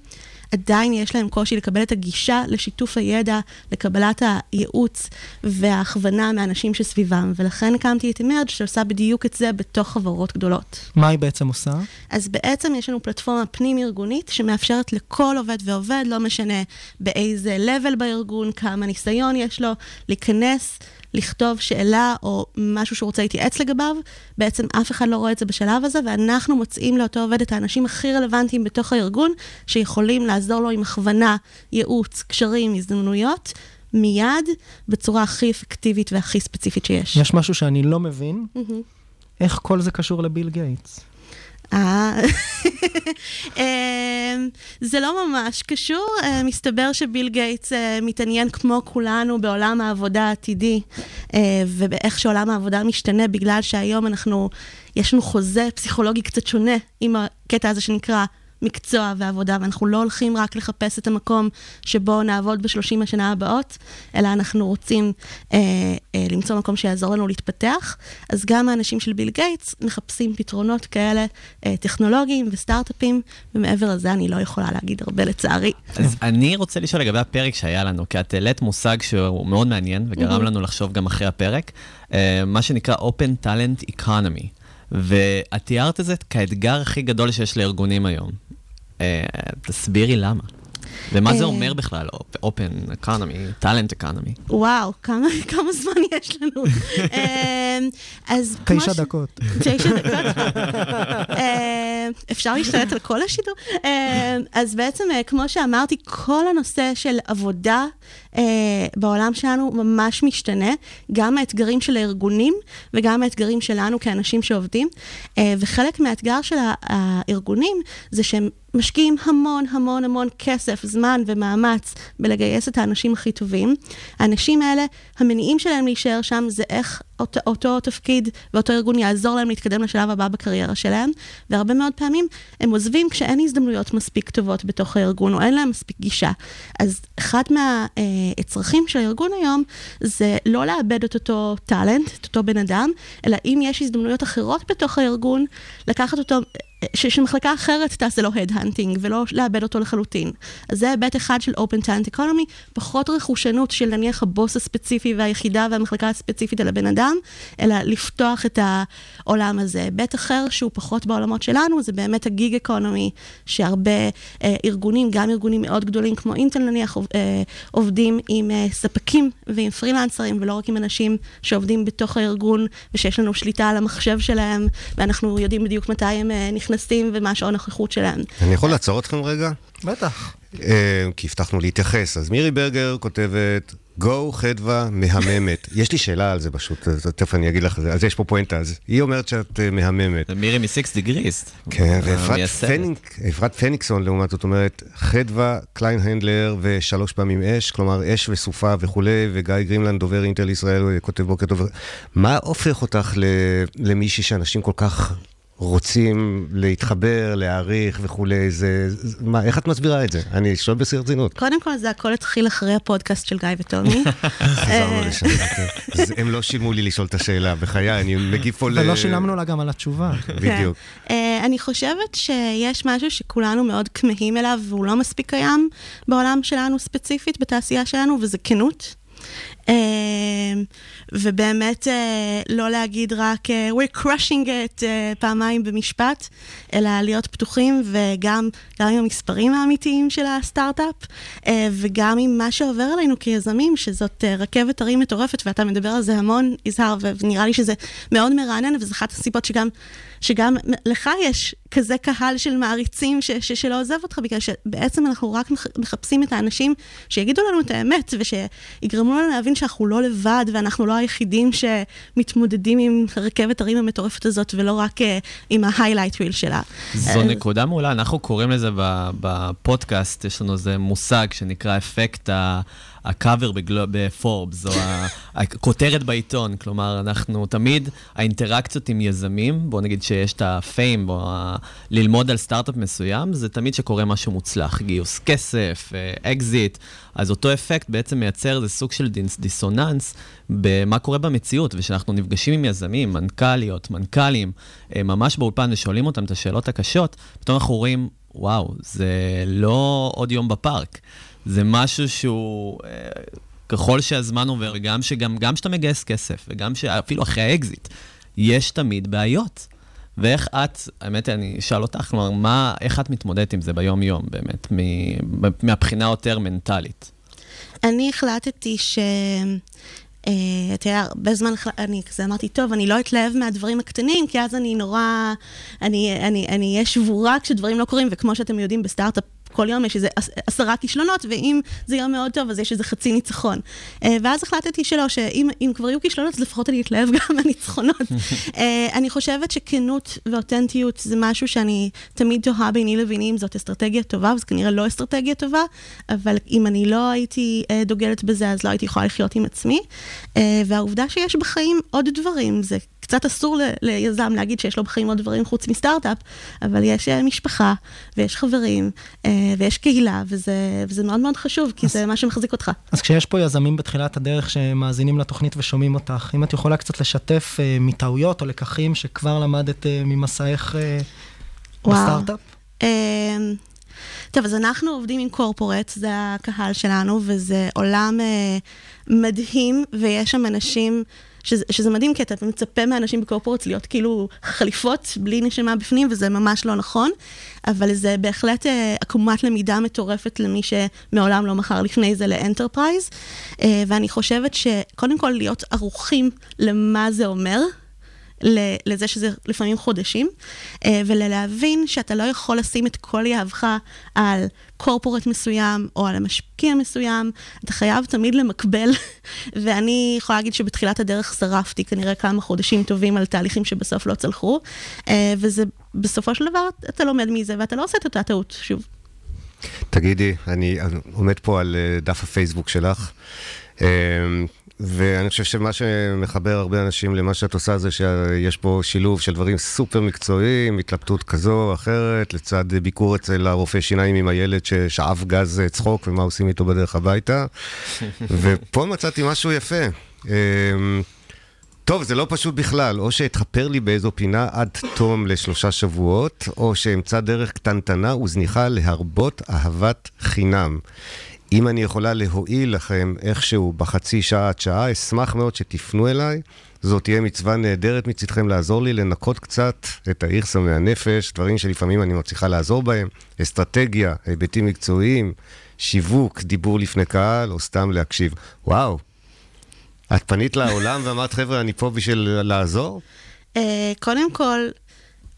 עדיין יש להם קושי לקבל את הגישה לשיתוף הידע, לקבלת הייעוץ וההכוונה מאנשים שסביבם. ולכן הקמתי את אמרג' שעושה בדיוק את זה בתוך חברות גדולות. מה היא בעצם עושה? אז בעצם יש לנו פלטפורמה פנים-ארגונית שמאפשרת לכל עובד ועובד, לא משנה באיזה level בארגון, כמה ניסיון יש לו, להיכנס. לכתוב שאלה או משהו שהוא רוצה להתייעץ לגביו, בעצם אף אחד לא רואה את זה בשלב הזה, ואנחנו מוצאים לאותו עובד את האנשים הכי רלוונטיים בתוך הארגון, שיכולים לעזור לו עם הכוונה, ייעוץ, קשרים, הזדמנויות. מיד, בצורה הכי אפקטיבית והכי ספציפית שיש. יש משהו שאני לא מבין, איך כל זה קשור לביל גייטס? אה, אמ, זה לא ממש קשור, אה, מסתבר שביל גייטס אה, מתעניין כמו כולנו בעולם העבודה העתידי אה, ובאיך שעולם העבודה משתנה בגלל שהיום אנחנו, יש לנו חוזה פסיכולוגי קצת שונה עם הקטע הזה שנקרא מקצוע ועבודה, ואנחנו לא הולכים רק לחפש את המקום שבו נעבוד בשלושים השנה הבאות, אלא אנחנו רוצים אה, אה, למצוא מקום שיעזור לנו להתפתח. אז גם האנשים של ביל גייטס מחפשים פתרונות כאלה אה, טכנולוגיים וסטארט-אפים, ומעבר לזה אני לא יכולה להגיד הרבה לצערי. אז אני רוצה לשאול לגבי הפרק שהיה לנו, כי את העלית מושג שהוא מאוד מעניין, וגרם לנו לחשוב גם אחרי הפרק, אה, מה שנקרא Open Talent Economy. ואת תיארת את זה כאתגר הכי גדול שיש לארגונים היום. אה, תסבירי למה. ומה זה אה, אומר בכלל, Open Economy, Talent Economy? וואו, כמה, כמה זמן יש לנו. אה, אז כמו תשע ש- דקות. תשע דקות. אפשר להשתלט על כל השידור? אז בעצם, כמו שאמרתי, כל הנושא של עבודה אה, בעולם שלנו ממש משתנה, גם האתגרים של הארגונים וגם האתגרים שלנו כאנשים שעובדים. אה, וחלק מהאתגר של הארגונים זה שהם משקיעים המון המון המון כסף, זמן ומאמץ בלגייס את האנשים הכי טובים. האנשים האלה, המניעים שלהם להישאר שם זה איך אותו, אותו תפקיד ואותו ארגון יעזור להם להתקדם לשלב הבא בקריירה שלהם, והרבה מאוד פעמים הם עוזבים כשאין הזדמנויות מספיק טובות בתוך הארגון, או אין להם מספיק גישה. אז אחד מהצרכים של הארגון היום זה לא לאבד את אותו talent, את אותו בן אדם, אלא אם יש הזדמנויות אחרות בתוך הארגון, לקחת אותו... שמחלקה אחרת תעשה לו headhunting, ולא לאבד אותו לחלוטין. אז זה היבט אחד של Open Talent Economy, פחות רכושנות של נניח הבוס הספציפי והיחידה והמחלקה הספציפית על הבן אדם, אלא לפתוח את העולם הזה. היבט אחר שהוא פחות בעולמות שלנו, זה באמת ה gig economy, שהרבה אה, ארגונים, גם ארגונים מאוד גדולים כמו אינטל נניח, עוב- אה, עובדים עם אה, ספקים ועם פרילנסרים, ולא רק עם אנשים שעובדים בתוך הארגון, ושיש לנו שליטה על המחשב שלהם, ואנחנו יודעים בדיוק מתי הם אה, נכנסים ומה שעון הנוכחות שלהם. אני יכול לעצור אתכם רגע? בטח. אה, כי הבטחנו להתייחס. אז מירי ברגר כותבת, גו חדווה מהממת. יש לי שאלה על זה פשוט, אז תכף אני אגיד לך את זה. אז יש פה פואנטה, אז היא אומרת שאת אה, מהממת. מירי מ-6 דגריס. כן, ואפרת המייסדת. פניק, אפרת פניקסון, לעומת זאת, אומרת, חדווה, קליין-הנדלר ושלוש פעמים אש, כלומר אש וסופה וכולי, וגיא גרימלנד, דובר אינטל ישראל, כותב בוקר טוב. מה הופך אותך ל- למישהי שאנשים כל כך רוצים להתחבר, להעריך וכולי? זה, זה, מה, איך את מסבירה את זה? אני שואל בשיא הרצינות. קודם כל, זה הכל התחיל אחרי הפודקאסט של גיא וטומי. חזרנו אה, לשם. אז הם לא שילמו לי לשאול את השאלה, בחיי, אני מגיב פה ל... ולא שילמנו לה גם על התשובה. בדיוק. כן. אה, אני חושבת שיש משהו שכולנו מאוד כמהים אליו, והוא לא מספיק קיים בעולם שלנו ספציפית, בתעשייה שלנו, וזה כנות. ובאמת אה, לא להגיד רק אה, we're crushing it אה, פעמיים במשפט, אלא להיות פתוחים וגם גם עם המספרים האמיתיים של הסטארט-אפ, וגם עם מה שעובר עלינו כיזמים, שזאת רכבת הרים מטורפת, ואתה מדבר על זה המון, יזהר, ונראה לי שזה מאוד מרענן, וזו אחת הסיבות שגם, שגם לך יש כזה קהל של מעריצים ש, ש, שלא עוזב אותך, בגלל שבעצם אנחנו רק מח, מחפשים את האנשים שיגידו לנו את האמת, ושיגרמו לנו להבין שאנחנו לא לבד, ואנחנו לא היחידים שמתמודדים עם רכבת הרים המטורפת הזאת, ולא רק uh, עם ה-highlight wheel שלה. זו נקודה מעולה, אנחנו קוראים לזה בפודקאסט, יש לנו איזה מושג שנקרא אפקט ה... הקאבר בפורבס, או הכותרת בעיתון. כלומר, אנחנו תמיד, האינטראקציות עם יזמים, בואו נגיד שיש את ה fame, או. ללמוד על סטארט-אפ מסוים, זה תמיד שקורה משהו מוצלח, גיוס כסף, אקזיט. אז אותו אפקט בעצם מייצר איזה סוג של דיס, דיסוננס במה קורה במציאות, וכשאנחנו נפגשים עם יזמים, מנכ"ליות, מנכ"לים, אה, ממש באולפן ושואלים אותם את השאלות הקשות, פתאום אנחנו רואים, וואו, זה לא עוד יום בפארק. זה משהו שהוא, אה, ככל שהזמן עובר, גם שאתה מגייס כסף, וגם שאפילו אחרי האקזיט, יש תמיד בעיות. ואיך את, האמת, אני אשאל אותך, כלומר, מה, איך את מתמודדת עם זה ביום-יום, באמת, מהבחינה יותר מנטלית? אני החלטתי ש... אה, אתה יודע, הרבה זמן אני כזה אמרתי, טוב, אני לא אתלהב מהדברים הקטנים, כי אז אני נורא, אני אהיה שבורה כשדברים לא קורים, וכמו שאתם יודעים, בסטארט-אפ כל יום יש איזה עשרה כישלונות, ואם זה יום מאוד טוב, אז יש איזה חצי ניצחון. אה, ואז החלטתי שלא, שאם כבר יהיו כישלונות, אז לפחות אני אתלהב גם מהניצחונות. אה, אני חושבת שכנות ואותנטיות זה משהו שאני תמיד תוהה ביני לביני אם זאת אסטרטגיה טובה, וזה כנראה לא אסטרטגיה טובה, אבל אם אני לא הייתי אה, דוגלת בזה, אז לא הייתי יכולה לחיות עם עצמי. והעובדה שיש בחיים עוד דברים, זה קצת אסור ליזם להגיד שיש לו בחיים עוד דברים חוץ מסטארט-אפ, אבל יש אה, משפחה, ויש חברים, אה, ויש קהילה, וזה, וזה מאוד מאוד חשוב, כי אז, זה מה שמחזיק אותך. אז כשיש פה יזמים בתחילת הדרך שמאזינים לתוכנית ושומעים אותך, אם את יכולה קצת לשתף uh, מטעויות או לקחים שכבר למדת uh, ממסעך uh, בסטארט-אפ? Uh, טוב, אז אנחנו עובדים עם קורפורט, זה הקהל שלנו, וזה עולם uh, מדהים, ויש שם אנשים... שזה, שזה מדהים, כי אתה מצפה מאנשים בקורפורטס להיות כאילו חליפות בלי נשימה בפנים, וזה ממש לא נכון, אבל זה בהחלט אה, עקומת למידה מטורפת למי שמעולם לא מכר לפני זה ל enterprise, אה, ואני חושבת שקודם כל להיות ערוכים למה זה אומר. לזה שזה לפעמים חודשים, אה, ולהבין שאתה לא יכול לשים את כל יהבך על corporate מסוים או על המשקיע מסוים, אתה חייב תמיד למקבל, ואני יכולה להגיד שבתחילת הדרך שרפתי כנראה כמה חודשים טובים על תהליכים שבסוף לא צלחו, אה, וזה בסופו של דבר אתה לומד מזה ואתה לא עושה את אותה טעות שוב. תגידי, אני עומד פה על אה, דף הפייסבוק שלך. ואני חושב שמה שמחבר הרבה אנשים למה שאת עושה זה שיש פה שילוב של דברים סופר מקצועיים, התלבטות כזו או אחרת, לצד ביקור אצל הרופא שיניים עם הילד ששאף גז צחוק ומה עושים איתו בדרך הביתה. ופה מצאתי משהו יפה. אמ, טוב, זה לא פשוט בכלל, או שאתחפר לי באיזו פינה עד תום לשלושה שבועות, או שאמצא דרך קטנטנה וזניחה להרבות אהבת חינם. אם אני יכולה להועיל לכם איכשהו בחצי שעה עד שעה, אשמח מאוד שתפנו אליי. זאת תהיה מצווה נהדרת מצדכם לעזור לי לנקות קצת את האיכסה מהנפש, דברים שלפעמים אני מצליחה לעזור בהם, אסטרטגיה, היבטים מקצועיים, שיווק, דיבור לפני קהל, או סתם להקשיב. וואו, את פנית לעולם ואמרת, חבר'ה, אני פה בשביל לעזור? אה, קודם כל,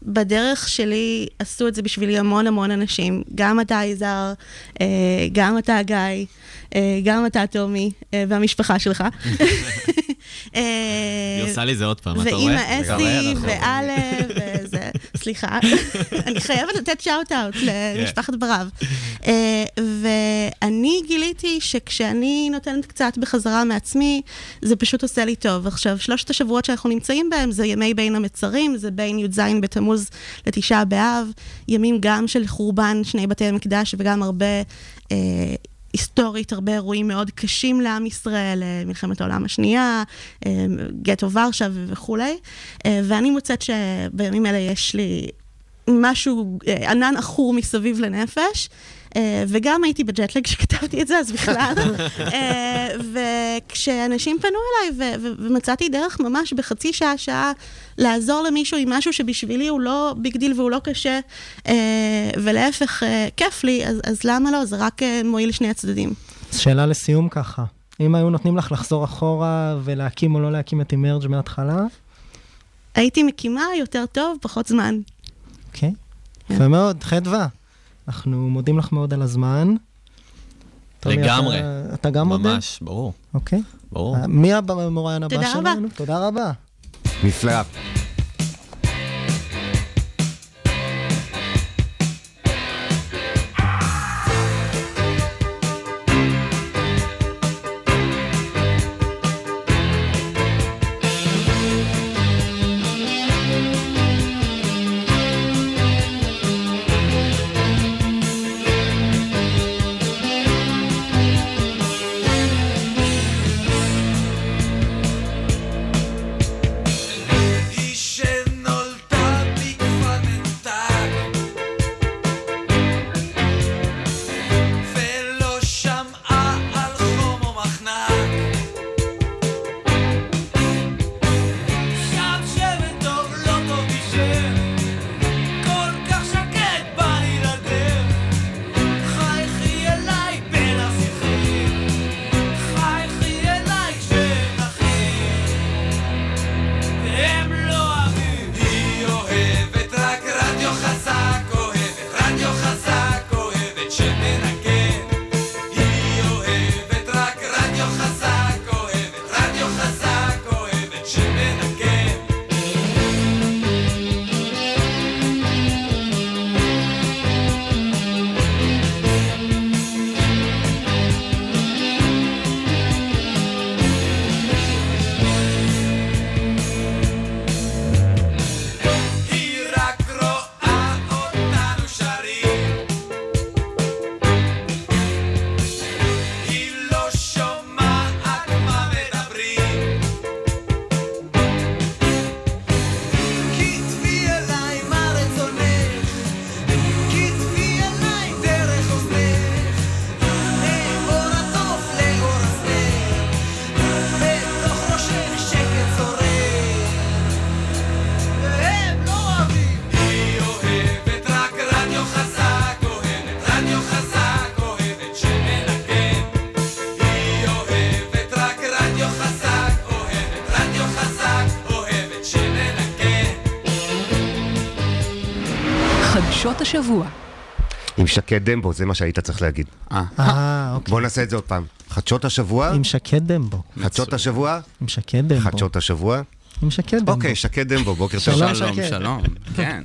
בדרך שלי עשו את זה בשבילי המון המון אנשים. גם אתה, יזהר, אה, גם אתה, גיא, אה, גם אתה, טומי, אה, והמשפחה שלך. היא עושה לי זה עוד פעם, אתה רואה? ואימא אסי, ואלה, וזה, סליחה. אני חייבת לתת shout-out למשפחת ברב. ואני גיליתי שכשאני נותנת קצת בחזרה מעצמי, זה פשוט עושה לי טוב. עכשיו, שלושת השבועות שאנחנו נמצאים בהם זה ימי בין המצרים, זה בין י"ז בתמוז לתשעה באב, ימים גם של חורבן שני בתי המקדש וגם הרבה... היסטורית הרבה אירועים מאוד קשים לעם ישראל, אה, מלחמת העולם השנייה, אה, גטו ורשה וכולי, אה, ואני מוצאת שבימים אלה יש לי משהו, ענן עכור מסביב לנפש. וגם הייתי בג'טלג כשכתבתי את זה, אז בכלל. וכשאנשים פנו אליי, ומצאתי דרך ממש בחצי שעה, שעה, לעזור למישהו עם משהו שבשבילי הוא לא big deal והוא לא קשה, ולהפך, כיף לי, אז, אז למה לא? זה רק מועיל לשני הצדדים. שאלה לסיום ככה, אם היו נותנים לך לחזור אחורה ולהקים או לא להקים את אימרג' מההתחלה? הייתי מקימה יותר טוב, פחות זמן. אוקיי. Okay. יפה מאוד, חדווה. אנחנו מודים לך מאוד על הזמן. לגמרי. אתה- אתה גם מודה? ממש, ברור. אוקיי. ברור. מי המוראיין הבא תודה רבה. שלנו? תודה רבה. נפלא. שקד דמבו, זה מה שהיית צריך להגיד. אה, אוקיי. בוא נעשה את זה עוד פעם. חדשות השבוע, עם שקד דמבו. חדשות השבוע, עם שקד דמבו. חדשות השבוע. עם שקד דמבו. אוקיי, שקד דמבו, בוקר טוב. שלום, שלום. שלום. כן.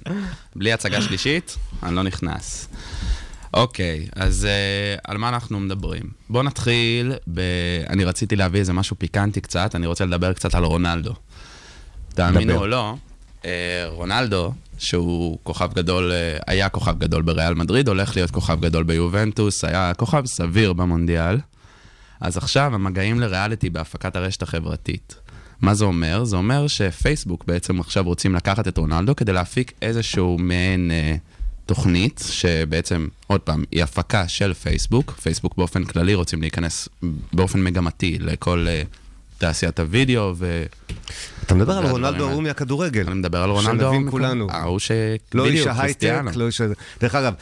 בלי הצגה שלישית, אני לא נכנס. אוקיי, אז uh, על מה אנחנו מדברים? בואו נתחיל ב... אני רציתי להביא איזה משהו פיקנטי קצת, אני רוצה לדבר קצת על רונלדו. תאמינו. או לא, uh, רונלדו, שהוא כוכב גדול, uh, היה כוכב גדול בריאל מדריד, הולך להיות כוכב גדול ביובנטוס, היה כוכב סביר במונדיאל. אז עכשיו המגעים לריאליטי בהפקת הרשת החברתית. מה זה אומר? זה אומר שפייסבוק בעצם עכשיו רוצים לקחת את רונלדו כדי להפיק איזשהו מעין אה, תוכנית, שבעצם, עוד פעם, היא הפקה של פייסבוק. פייסבוק באופן כללי רוצים להיכנס באופן מגמתי לכל אה, תעשיית הוידאו, ו... אתה מדבר על והדברים רונלדו. ההוא מהכדורגל. אני מדבר על רונלדו. שנבין כולנו. ההוא ש... לא איש ההייטק. לא איש... דרך אגב,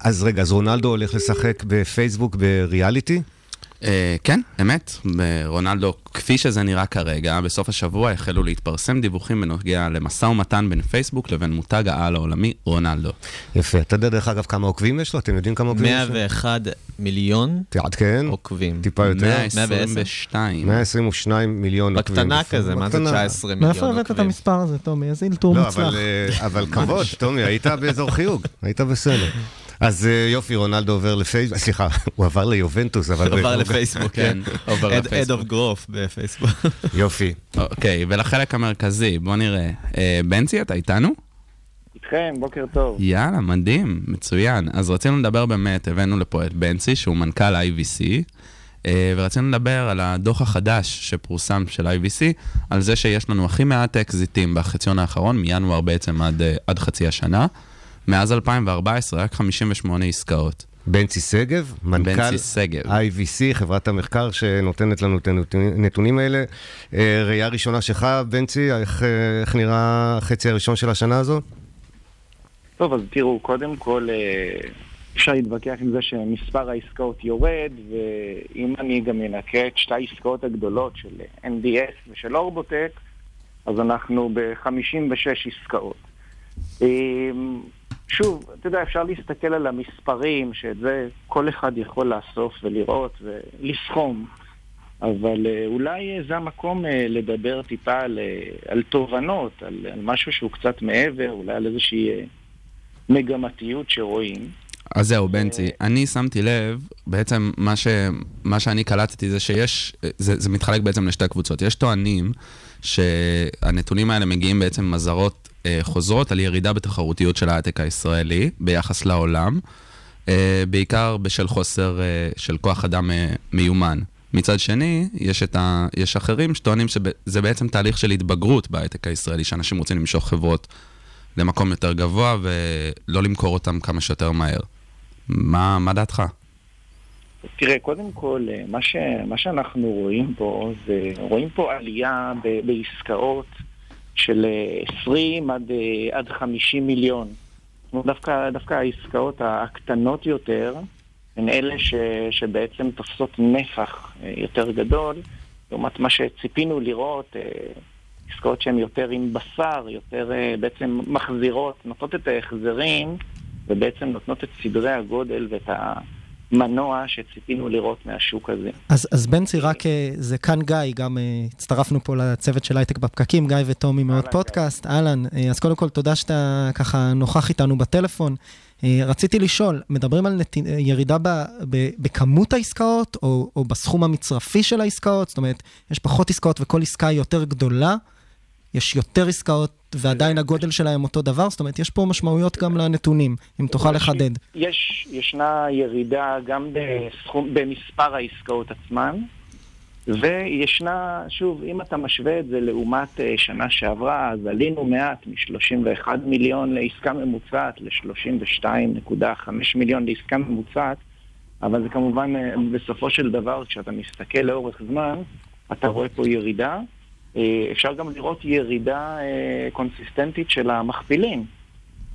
אז רגע, אז רונלדו הולך לשחק בפייסבוק בריאליטי? אה, כן, אמת. רונלדו, כפי שזה נראה כרגע, בסוף השבוע החלו להתפרסם דיווחים בנוגע למשא ומתן בין פייסבוק לבין מותג העל העולמי רונלדו. יפה. אתה יודע, דרך אגב, כמה עוקבים יש לו? אתם יודעים כמה עוקבים יש לו? 101 מיליון תעדכן. עוקבים. טיפה יותר. 122. 122 מיליון עוקבים. בקטנה כזה, מה זה בקטנה. 19 מיליון מאיפה עוקבים? הבאת את המספר הזה, טומי? איזה אלתור לא, מוצלח. אבל, אה, אבל כבוד, טומי, היית באזור חיוג, היית בסדר. אז אה, יופי, רונלדו עובר לפייסבוק, סליחה, הוא עבר ליובנטוס, אבל... עבר הוא- לפייסבוק, כן. Head of Growth בפייסבוק. יופי. אוקיי, ולחלק המרכזי, בוא נראה. אה, בנצי, אתה איתנו? איתכם, בוקר טוב. יאללה, מדהים, מצוין. אז רצינו לדבר באמת, הבאנו לפה את בנצי, שהוא מנכ"ל IVC, אה, ורצינו לדבר על הדוח החדש שפורסם של IVC, על זה שיש לנו הכי מעט אקזיטים בחציון האחרון, מינואר בעצם עד, עד חצי השנה. מאז 2014, רק 58 עסקאות. בנצי שגב, מנכ"ל בנצי. IVC, חברת המחקר שנותנת לנו את הנתונים האלה. אה, ראייה ראשונה שלך, בנצי, איך, אה, איך נראה החצי הראשון של השנה הזו? טוב, אז תראו, קודם כל אה, אפשר להתווכח עם זה שמספר העסקאות יורד, ואם אני גם אנקה את שתי העסקאות הגדולות של NDS ושל אורבוטק, אז אנחנו ב-56 עסקאות. שוב, אתה יודע, אפשר להסתכל על המספרים, שאת זה כל אחד יכול לאסוף ולראות ולסכום, אבל אה, אולי אה, זה המקום אה, לדבר טיפה על, על תובנות, על, על משהו שהוא קצת מעבר, אולי על איזושהי מגמתיות שרואים. אז זהו, בנצי, אני שמתי לב, בעצם מה, ש, מה שאני קלטתי זה שיש, זה, זה מתחלק בעצם לשתי קבוצות. יש טוענים שהנתונים האלה מגיעים בעצם מזרות חוזרות על ירידה בתחרותיות של ההייטק הישראלי ביחס לעולם, אה, בעיקר בשל חוסר אה, של כוח אדם אה, מיומן. מצד שני, יש, ה... יש אחרים שטוענים שזה בעצם תהליך של התבגרות בהייטק הישראלי, שאנשים רוצים למשוך חברות למקום יותר גבוה ולא למכור אותם כמה שיותר מהר. מה, מה דעתך? תראה, קודם כל, אה, מה, ש, מה שאנחנו רואים פה, זה רואים פה עלייה ב, בעסקאות של אה, 20 עד, אה, עד 50 מיליון. דווקא, דווקא העסקאות הקטנות יותר הן אלה ש, שבעצם תופסות נפח אה, יותר גדול, לעומת מה שציפינו לראות, אה, עסקאות שהן יותר עם בשר, יותר אה, בעצם מחזירות, נותנות את ההחזרים ובעצם נותנות את סדרי הגודל ואת המנוע שציפינו לראות מהשוק הזה. אז, אז בנצי, רק אה, זה כאן גיא, גם אה, הצטרפנו פה לצוות של הייטק בפקקים, גיא וטומי מעוד פודקאסט, אהלן. אה, אז קודם כל, תודה שאתה ככה נוכח איתנו בטלפון. רציתי לשאול, מדברים על נת... ירידה ב... ב... בכמות העסקאות או, או בסכום המצרפי של העסקאות? זאת אומרת, יש פחות עסקאות וכל עסקה היא יותר גדולה? יש יותר עסקאות ועדיין הגודל שלהם אותו דבר? זאת אומרת, יש פה משמעויות גם לנתונים, אם תוכל לחדד. יש, ישנה ירידה גם בסכום, במספר העסקאות עצמן, וישנה, שוב, אם אתה משווה את זה לעומת אה, שנה שעברה, אז עלינו מעט מ-31 מיליון לעסקה ממוצעת ל-32.5 מיליון לעסקה ממוצעת, אבל זה כמובן, אה, בסופו של דבר, כשאתה מסתכל לאורך זמן, אתה רואה פה ירידה. אה, אפשר גם לראות ירידה אה, קונסיסטנטית של המכפילים.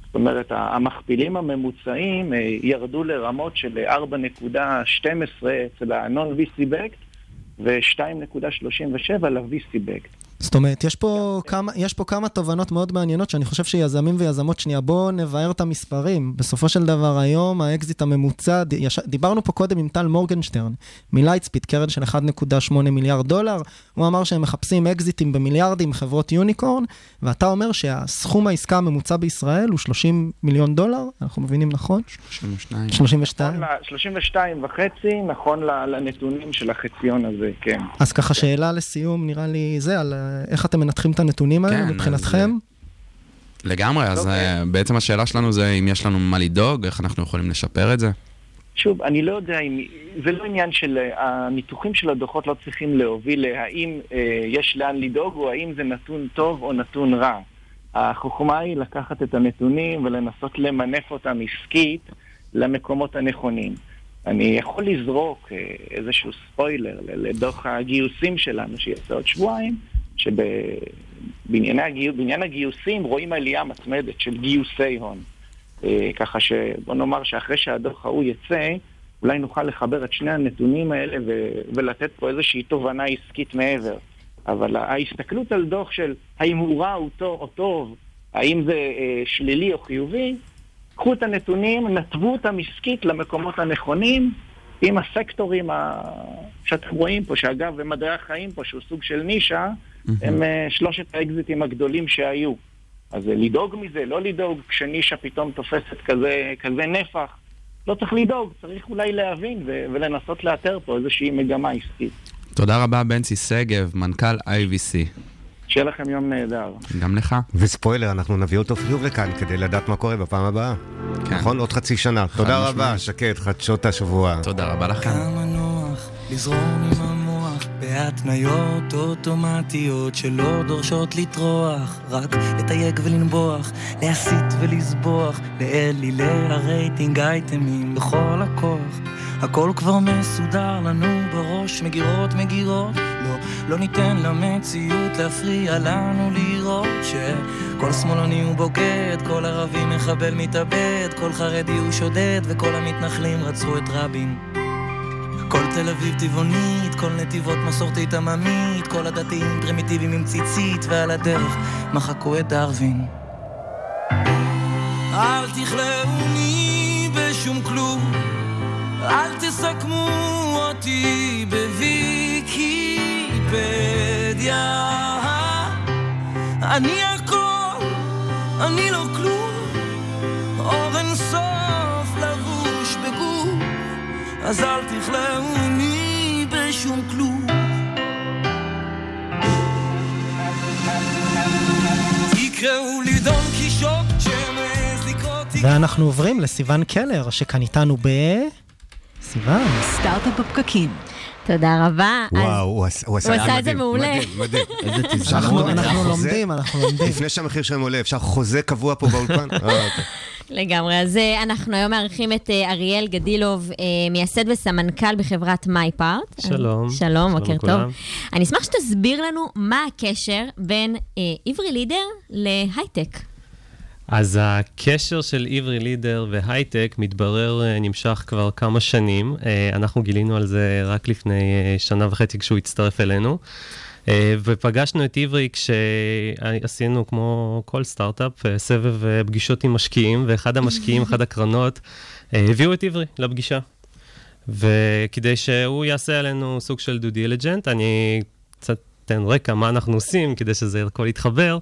זאת אומרת, המכפילים הממוצעים אה, ירדו לרמות של 4.12 אצל ה-non-VC backed ו-2.37 ל-VC backed. זאת אומרת, יש פה, כמה, יש פה כמה תובנות מאוד מעניינות שאני חושב שיזמים ויזמות, שנייה, בואו נבהר את המספרים. בסופו של דבר, היום האקזיט הממוצע, יש, דיברנו פה קודם עם טל מורגנשטרן, מלייטספיד, קרן של 1.8 מיליארד דולר, הוא אמר שהם מחפשים אקזיטים במיליארדים, חברות יוניקורן, ואתה אומר שהסכום העסקה הממוצע בישראל הוא 30 מיליון דולר, אנחנו מבינים נכון? 32. 32. נכון ל- 32 וחצי, נכון לנתונים של החציון הזה, כן. אז ככה שאלה לסיום, נראה לי זה, על איך אתם מנתחים את הנתונים האלה כן, מבחינתכם? לגמרי, אז אה, בעצם השאלה שלנו זה אם יש לנו מה לדאוג, איך אנחנו יכולים לשפר את זה. שוב, אני לא יודע אם... זה לא עניין של... אה, הניתוחים של הדוחות לא צריכים להוביל להאם אה, יש לאן לדאוג, או האם זה נתון טוב או נתון רע. החוכמה היא לקחת את הנתונים ולנסות למנף אותם עסקית למקומות הנכונים. אני יכול לזרוק אה, איזשהו ספוילר לדוח הגיוסים שלנו שיצא עוד שבועיים, שבעניין הגיוס, הגיוסים רואים עלייה מתמדת של גיוסי הון. אה, ככה שבוא נאמר שאחרי שהדוח ההוא יצא, אולי נוכל לחבר את שני הנתונים האלה ו- ולתת פה איזושהי תובנה עסקית מעבר. אבל ההסתכלות על דוח של האם הוא רע או טוב, האם זה אה, שלילי או חיובי, קחו את הנתונים, נתבו אותם עסקית למקומות הנכונים, עם הסקטורים. שאתם רואים פה, שאגב, במדעי החיים פה, שהוא סוג של נישה, הם אה, שלושת האקזיטים הגדולים שהיו. אז אה, לדאוג מזה, לא לדאוג כשנישה פתאום תופסת כזה, כזה נפח. לא צריך לדאוג, צריך אולי להבין ו- ולנסות לאתר פה איזושהי מגמה עסקית. תודה רבה, בנצי שגב, מנכ"ל IVC. שיהיה לכם יום נהדר. גם לך. וספוילר, אנחנו נביא אותו חיוב לכאן כדי לדעת מה קורה בפעם הבאה. נכון? עוד חצי שנה. תודה רבה. שקד, חדשות השבוע. תודה רבה לכם. בהתניות אוטומטיות שלא דורשות לטרוח, רק לתייג ולנבוח, להסיט ולסבוח, לאלילי הרייטינג אייטמים בכל הכוח. הכל כבר מסודר לנו בראש, מגירות מגירות, לא, לא ניתן למציאות להפריע לנו לראות שכל שמאלני הוא בוגד, כל ערבי מחבל מתאבד, כל חרדי הוא שודד וכל המתנחלים רצחו את רבין. כל תל אביב טבעונית, כל נתיבות מסורתית עממית, כל הדתיים פרימיטיביים עם ציצית, ועל הדרך מחקו את דרווין. אל תכלאוני בשום כלום, אל תסכמו אותי בוויקיפדיה. אני הכל, אני לא כלום, אז אל תכלאוני בשום כלום. תקראו לי דון קישוט שמעז לקרוא תקראו ואנחנו עוברים לסיון קלר, שכאן איתנו ב... סיון. סטארט-אפ בפקקים. תודה רבה. וואו, הוא עשה הוא עשה הוא את זה עשה את זה מעולה. מדהים, מדהים. איזה תזמון. אנחנו? לומדים, אנחנו לומדים. לפני שהמחיר שלהם עולה, אפשר חוזה קבוע פה באולפן? לגמרי. אז אה, אנחנו היום מארחים את אה, אריאל גדילוב, אה, מייסד וסמנכ"ל בחברת מייפארט. שלום. שלום, בוקר טוב. אני אשמח שתסביר לנו מה הקשר בין עברי לידר להייטק. אז הקשר של עברי לידר והייטק מתברר נמשך כבר כמה שנים. אנחנו גילינו על זה רק לפני שנה וחצי כשהוא הצטרף אלינו. אה, ופגשנו את עברי כשעשינו, כמו כל סטארט-אפ, אה, סבב אה, פגישות עם משקיעים, ואחד המשקיעים, אחת הקרנות, הביאו את עברי לפגישה. וכדי שהוא יעשה עלינו סוג של דו דיליג'נט, אני קצת אתן רקע מה אנחנו עושים כדי שזה הכל יתחבר.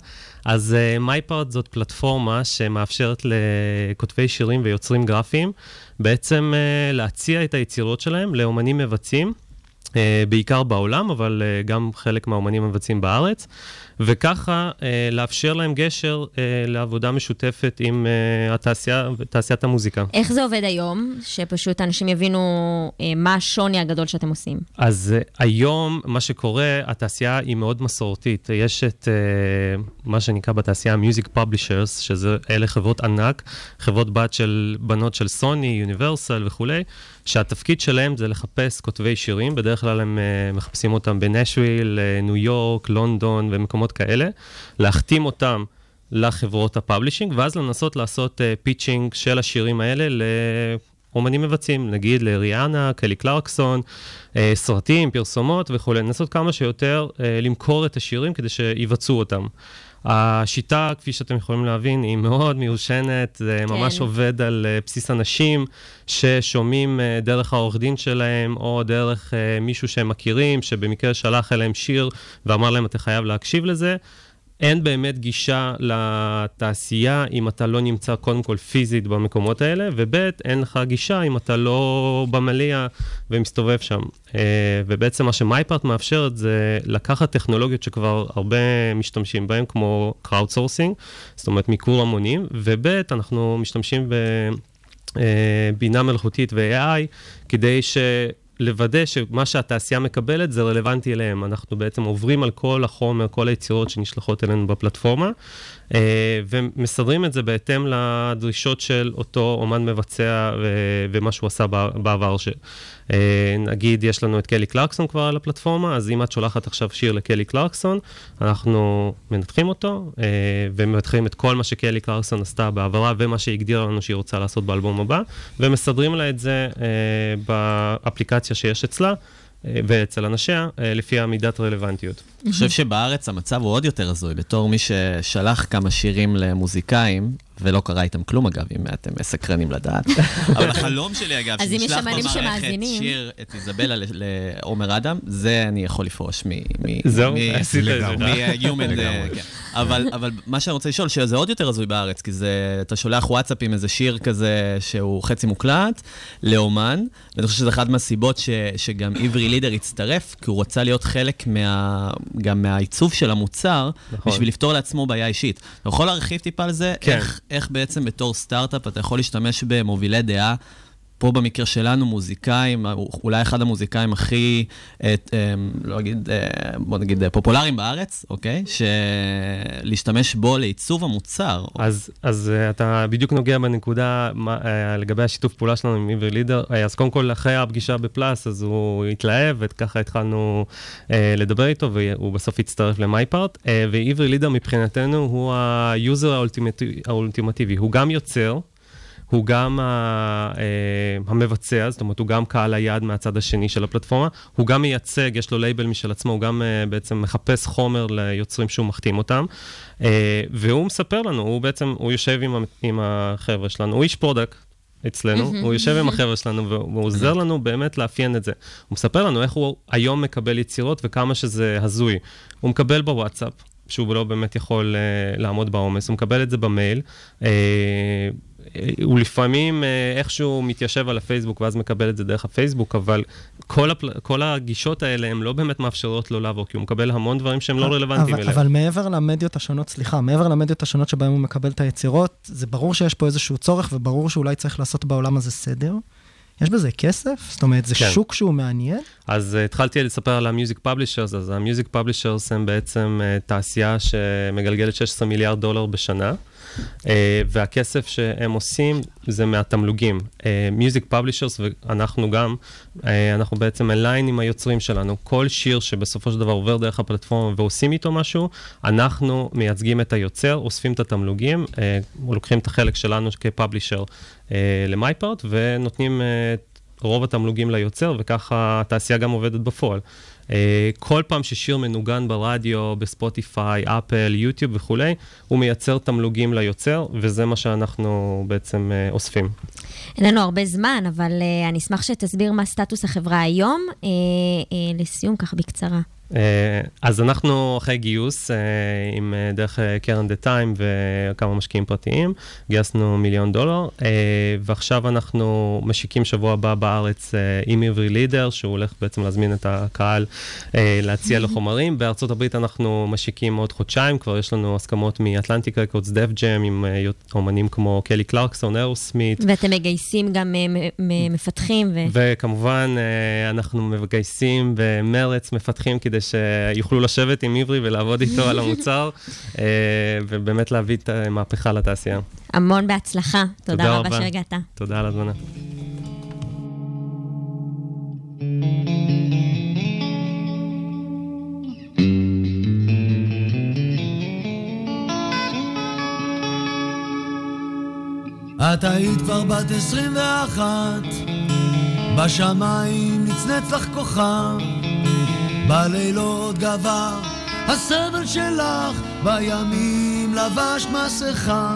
אז מייפארט uh, זאת פלטפורמה שמאפשרת לכותבי שירים ויוצרים גרפיים בעצם uh, להציע את היצירות שלהם לאומנים מבצעים. Uh, בעיקר בעולם, אבל uh, גם חלק מהאומנים המבצעים בארץ, וככה uh, לאפשר להם גשר לעבודה משותפת עם התעשייה, תעשיית המוזיקה. איך זה עובד היום? שפשוט אנשים יבינו אה, מה השוני הגדול שאתם עושים. אז היום, מה שקורה, התעשייה היא מאוד מסורתית. יש את מה שנקרא בתעשייה Music Publishers, שזה אלה חברות ענק, חברות בת של בנות של סוני, יוניברסל וכולי, שהתפקיד שלהם זה לחפש כותבי שירים, בדרך כלל הם uh, מחפשים אותם בנשוויל, uh, ניו יורק, לונדון ומקומות כאלה, להחתים אותם. לחברות ה publishing, ואז לנסות לעשות אה, pitching של השירים האלה לאומנים מבצעים, נגיד לריאנה, קלי קלרקסון, סרטים, פרסומות וכולי, לנסות כמה שיותר למכור את השירים כדי שיבצעו אותם. השיטה, כפי שאתם יכולים להבין, היא מאוד מיושנת, זה כן. ממש עובד על אה, בסיס אנשים ששומעים אה, דרך העורך דין שלהם, או דרך אה, מישהו שהם מכירים, שבמקרה שלח אליהם שיר ואמר להם, אתה חייב להקשיב לזה. אין באמת גישה לתעשייה אם אתה לא נמצא קודם כל פיזית במקומות האלה, וב' אין לך גישה אם אתה לא במליאה ומסתובב שם. אה, ובעצם מה שמייפארט מאפשרת זה לקחת טכנולוגיות שכבר הרבה משתמשים בהן, כמו crowdsourcing, זאת אומרת מיקור המונים, וב' אנחנו משתמשים בבינה מלאכותית ו-AI כדי ש... לוודא שמה שהתעשייה מקבלת זה רלוונטי אליהם. אנחנו בעצם עוברים על כל החומר, כל היצירות שנשלחות אלינו בפלטפורמה, ומסדרים את זה בהתאם לדרישות של אותו אומן מבצע ו- ומה שהוא עשה בעבר. ש- אה, נגיד, יש לנו את קלי קלרקסון כבר על הפלטפורמה, אז אם את שולחת עכשיו שיר לקלי קלרקסון, אנחנו מנתחים אותו, אה, ומנתחים את כל מה שקלי קלרקסון עשתה בעברה, ומה שהיא הגדירה לנו שהיא רוצה לעשות באלבום הבא, ומסדרים לה את זה אה, באפליקציה שיש אצלה. ואצל אנשיה, אה, לפי המידת רלוונטיות. אני חושב שבארץ המצב הוא עוד יותר הזוי, בתור מי ששלח כמה שירים למוזיקאים, ולא קרה איתם כלום אגב, אם אתם מסקרנים לדעת. אבל החלום שלי אגב, אז אם יש שנשלח במערכת שמאזינים. שיר את איזבלה לעומר אדם, זה אני יכול לפרוש מ... מ- זהו, מ- עשית את זה. מ-human, לגמרי. אה, כן. אבל, אבל מה שאני רוצה לשאול, שזה עוד יותר הזוי בארץ, כי זה, אתה שולח וואטסאפ עם איזה שיר כזה שהוא חצי מוקלט לאומן, ואני חושב שזה אחת מהסיבות ש, שגם עברי לידר הצטרף, כי הוא רצה להיות חלק מה, גם מהעיצוב של המוצר, נכון. בשביל לפתור לעצמו בעיה אישית. אתה יכול להרחיב טיפה על זה? כן. איך, בעצם בתור סטארט-אפ אתה יכול להשתמש במובילי דעה? פה במקרה שלנו, מוזיקאים, אולי אחד המוזיקאים הכי, את, אמ, לא אגיד, אה, בוא נגיד, אה, פופולריים בארץ, אוקיי? שלהשתמש בו לעיצוב המוצר. אז, אז אתה בדיוק נוגע בנקודה מה, לגבי השיתוף פעולה שלנו עם עברי לידר. אז קודם כל, אחרי הפגישה בפלאס, אז הוא התלהב, וככה התחלנו אה, לדבר איתו, והוא בסוף הצטרף ל MyPart. אה, ועברי לידר מבחינתנו הוא ה user האולטימטיבי, האולטימטיבי. הוא גם יוצר, הוא גם ה, אה, המבצע, זאת אומרת, הוא גם קהל היעד מהצד השני של הפלטפורמה, הוא גם מייצג, יש לו לייבל משל עצמו, הוא גם אה, בעצם מחפש חומר ליוצרים שהוא מחתים אותם, אה, והוא מספר לנו, הוא בעצם, הוא יושב עם, עם החבר'ה שלנו, הוא איש product. אצלנו. הוא יושב עם החבר'ה שלנו והוא עוזר לנו באמת לאפיין את זה. הוא מספר לנו איך הוא היום מקבל יצירות וכמה שזה הזוי. הוא מקבל בוואטסאפ, שהוא לא באמת יכול אה, לעמוד בעומס, הוא מקבל את זה במייל. אה, הוא לפעמים אה, איכשהו מתיישב על הפייסבוק ואז מקבל את זה דרך הפייסבוק, אבל כל, הפל... כל הגישות האלה הן לא באמת מאפשרות לו לעבור, כי הוא מקבל המון דברים שהם לא רלוונטיים אליו. אבל מעבר למדיות השונות, סליחה, מעבר למדיות השונות שבהן הוא מקבל את היצירות, זה ברור שיש פה איזשהו צורך, וברור שאולי צריך לעשות בעולם הזה סדר. יש בזה כסף? זאת אומרת, זה כן. שוק שהוא מעניין? אז uh, התחלתי לספר על ה-Music Publishers, אז ה-Music Publishers הם בעצם uh, תעשייה שמגלגלת 16 מיליארד דולר בשנה, והכסף שהם עושים זה מהתמלוגים. Uh, Music Publishers, ואנחנו גם, uh, אנחנו בעצם אליין עם היוצרים שלנו. כל שיר שבסופו של דבר עובר דרך הפלטפורמה ועושים איתו משהו, אנחנו מייצגים את היוצר, אוספים את התמלוגים, לוקחים את החלק שלנו כפאבלישר למייפארט, ונותנים... רוב התמלוגים ליוצר, וככה התעשייה גם עובדת בפועל. Uh, כל פעם ששיר מנוגן ברדיו, בספוטיפיי, אפל, יוטיוב וכולי, הוא מייצר תמלוגים ליוצר, וזה מה שאנחנו בעצם uh, אוספים. אין לנו הרבה זמן, אבל uh, אני אשמח שתסביר מה סטטוס החברה היום. לסיום, ככה בקצרה. Uh, אז אנחנו אחרי גיוס, uh, עם uh, דרך קרן דה טיים וכמה משקיעים פרטיים, גייסנו מיליון דולר, ועכשיו אנחנו משיקים שבוע הבא בארץ עם עברי לידר, שהוא הולך בעצם להזמין את הקהל להציע לו חומרים. בארצות הברית אנחנו משיקים עוד חודשיים, כבר יש לנו הסכמות מאטלנטיק רקורדס, דף ג'ם, עם אומנים כמו קלי קלרקסון, אירוסמית. ואתם מגייסים גם מפתחים. ו... וכמובן, אה, אנחנו מגייסים במרץ מפתחים כדי שיוכלו לשבת עם עברי ולעבוד איתו על המוצר, אה, ובאמת להביא את המהפכה לתעשייה. המון בהצלחה. תודה רבה שהגעת. תודה על הזמנה. את היית כבר בת 21, בשמיים נצנץ לך כוכב, בלילות גבר הסבל שלך, בימים לבשת מסכה.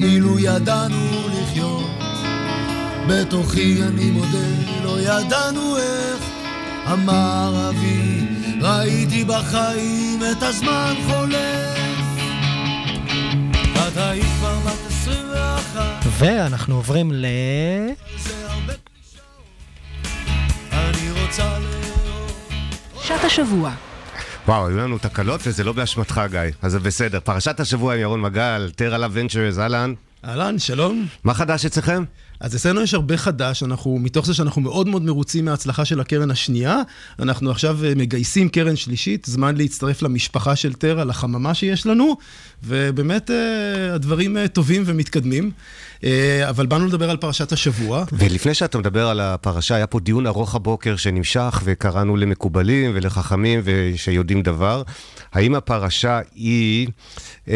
אילו ידענו לחיות, בתוכי אני מודה, לא ידענו איך. אמר אבי, ראיתי בחיים את הזמן חולף. את היית כבר בת 21, ואנחנו עוברים ל... שעת השבוע. וואו, היו לנו תקלות וזה לא באשמתך, גיא. אז זה בסדר. פרשת השבוע עם ירון מגל, טרה ונצ'רס, אהלן. אהלן, שלום. מה חדש אצלכם? אז אצלנו יש הרבה חדש, אנחנו, מתוך זה שאנחנו מאוד מאוד מרוצים מההצלחה של הקרן השנייה, אנחנו עכשיו אה, מגייסים קרן שלישית, זמן להצטרף למשפחה של טרה, לחממה שיש לנו, ובאמת אה, הדברים אה, טובים ומתקדמים. אה, אבל באנו לדבר על פרשת השבוע. ולפני שאתה מדבר על הפרשה, היה פה דיון ארוך הבוקר שנמשך, וקראנו למקובלים ולחכמים ושיודעים דבר. האם הפרשה היא... אה,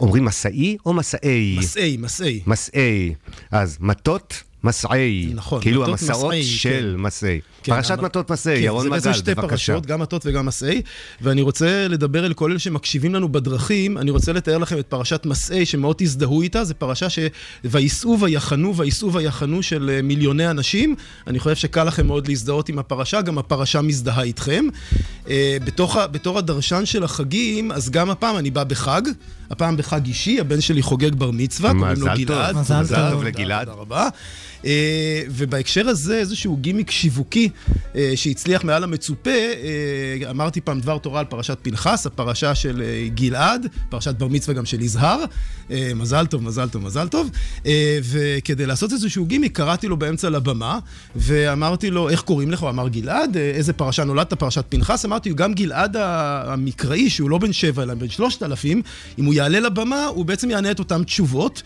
אומרים מסעי או מסעי? מסעי, מסעי. מסעי. אז מטות מסעי. נכון, כאילו מטות המסעות מסעי, של כן. מסעי. כן, פרשת המ- מטות מסעי, כן, ירון זה מגל, בעצם שתי בבקשה. פרשות, גם מטות וגם מסעי, ואני רוצה לדבר אל כל אלה שמקשיבים לנו בדרכים, אני רוצה לתאר לכם את פרשת מסעי, שמאוד תזדהו איתה, זו פרשה ש... וייסעו ויחנו, וייסעו ויחנו של אה, מיליוני אנשים. אני חושב שקל לכם מאוד להזדהות עם הפרשה, גם הפרשה מזדהה איתכם. אה, בתוך, בתור הדרשן של החגים, אז גם הפעם אני בא בחג, הפעם בחג אישי, הבן שלי חוגג בר מצווה, קוראים לו מזל טוב. גלעד. מזל מזל טוב טוב לגלעד. תודה רבה. אה, ובהקשר הזה, איזשהו גימיק שיווקי אה, שהצליח מעל המצופה, אה, אמרתי פעם דבר תורה על פרשת פנחס, הפרשה של גלעד, פרשת בר מצווה גם של יזהר. מזל טוב, מזל טוב, מזל טוב. וכדי לעשות איזשהו גימיק, קראתי לו באמצע לבמה, ואמרתי לו, איך קוראים לך? הוא אמר גלעד, איזה פרשה נולדת? פרשת פנחס? אמרתי, גם גלעד המקראי, שהוא לא בן שבע, אלא בן שלושת אלפים, אם הוא יעלה לבמה, הוא בעצם יענה את אותן תשובות.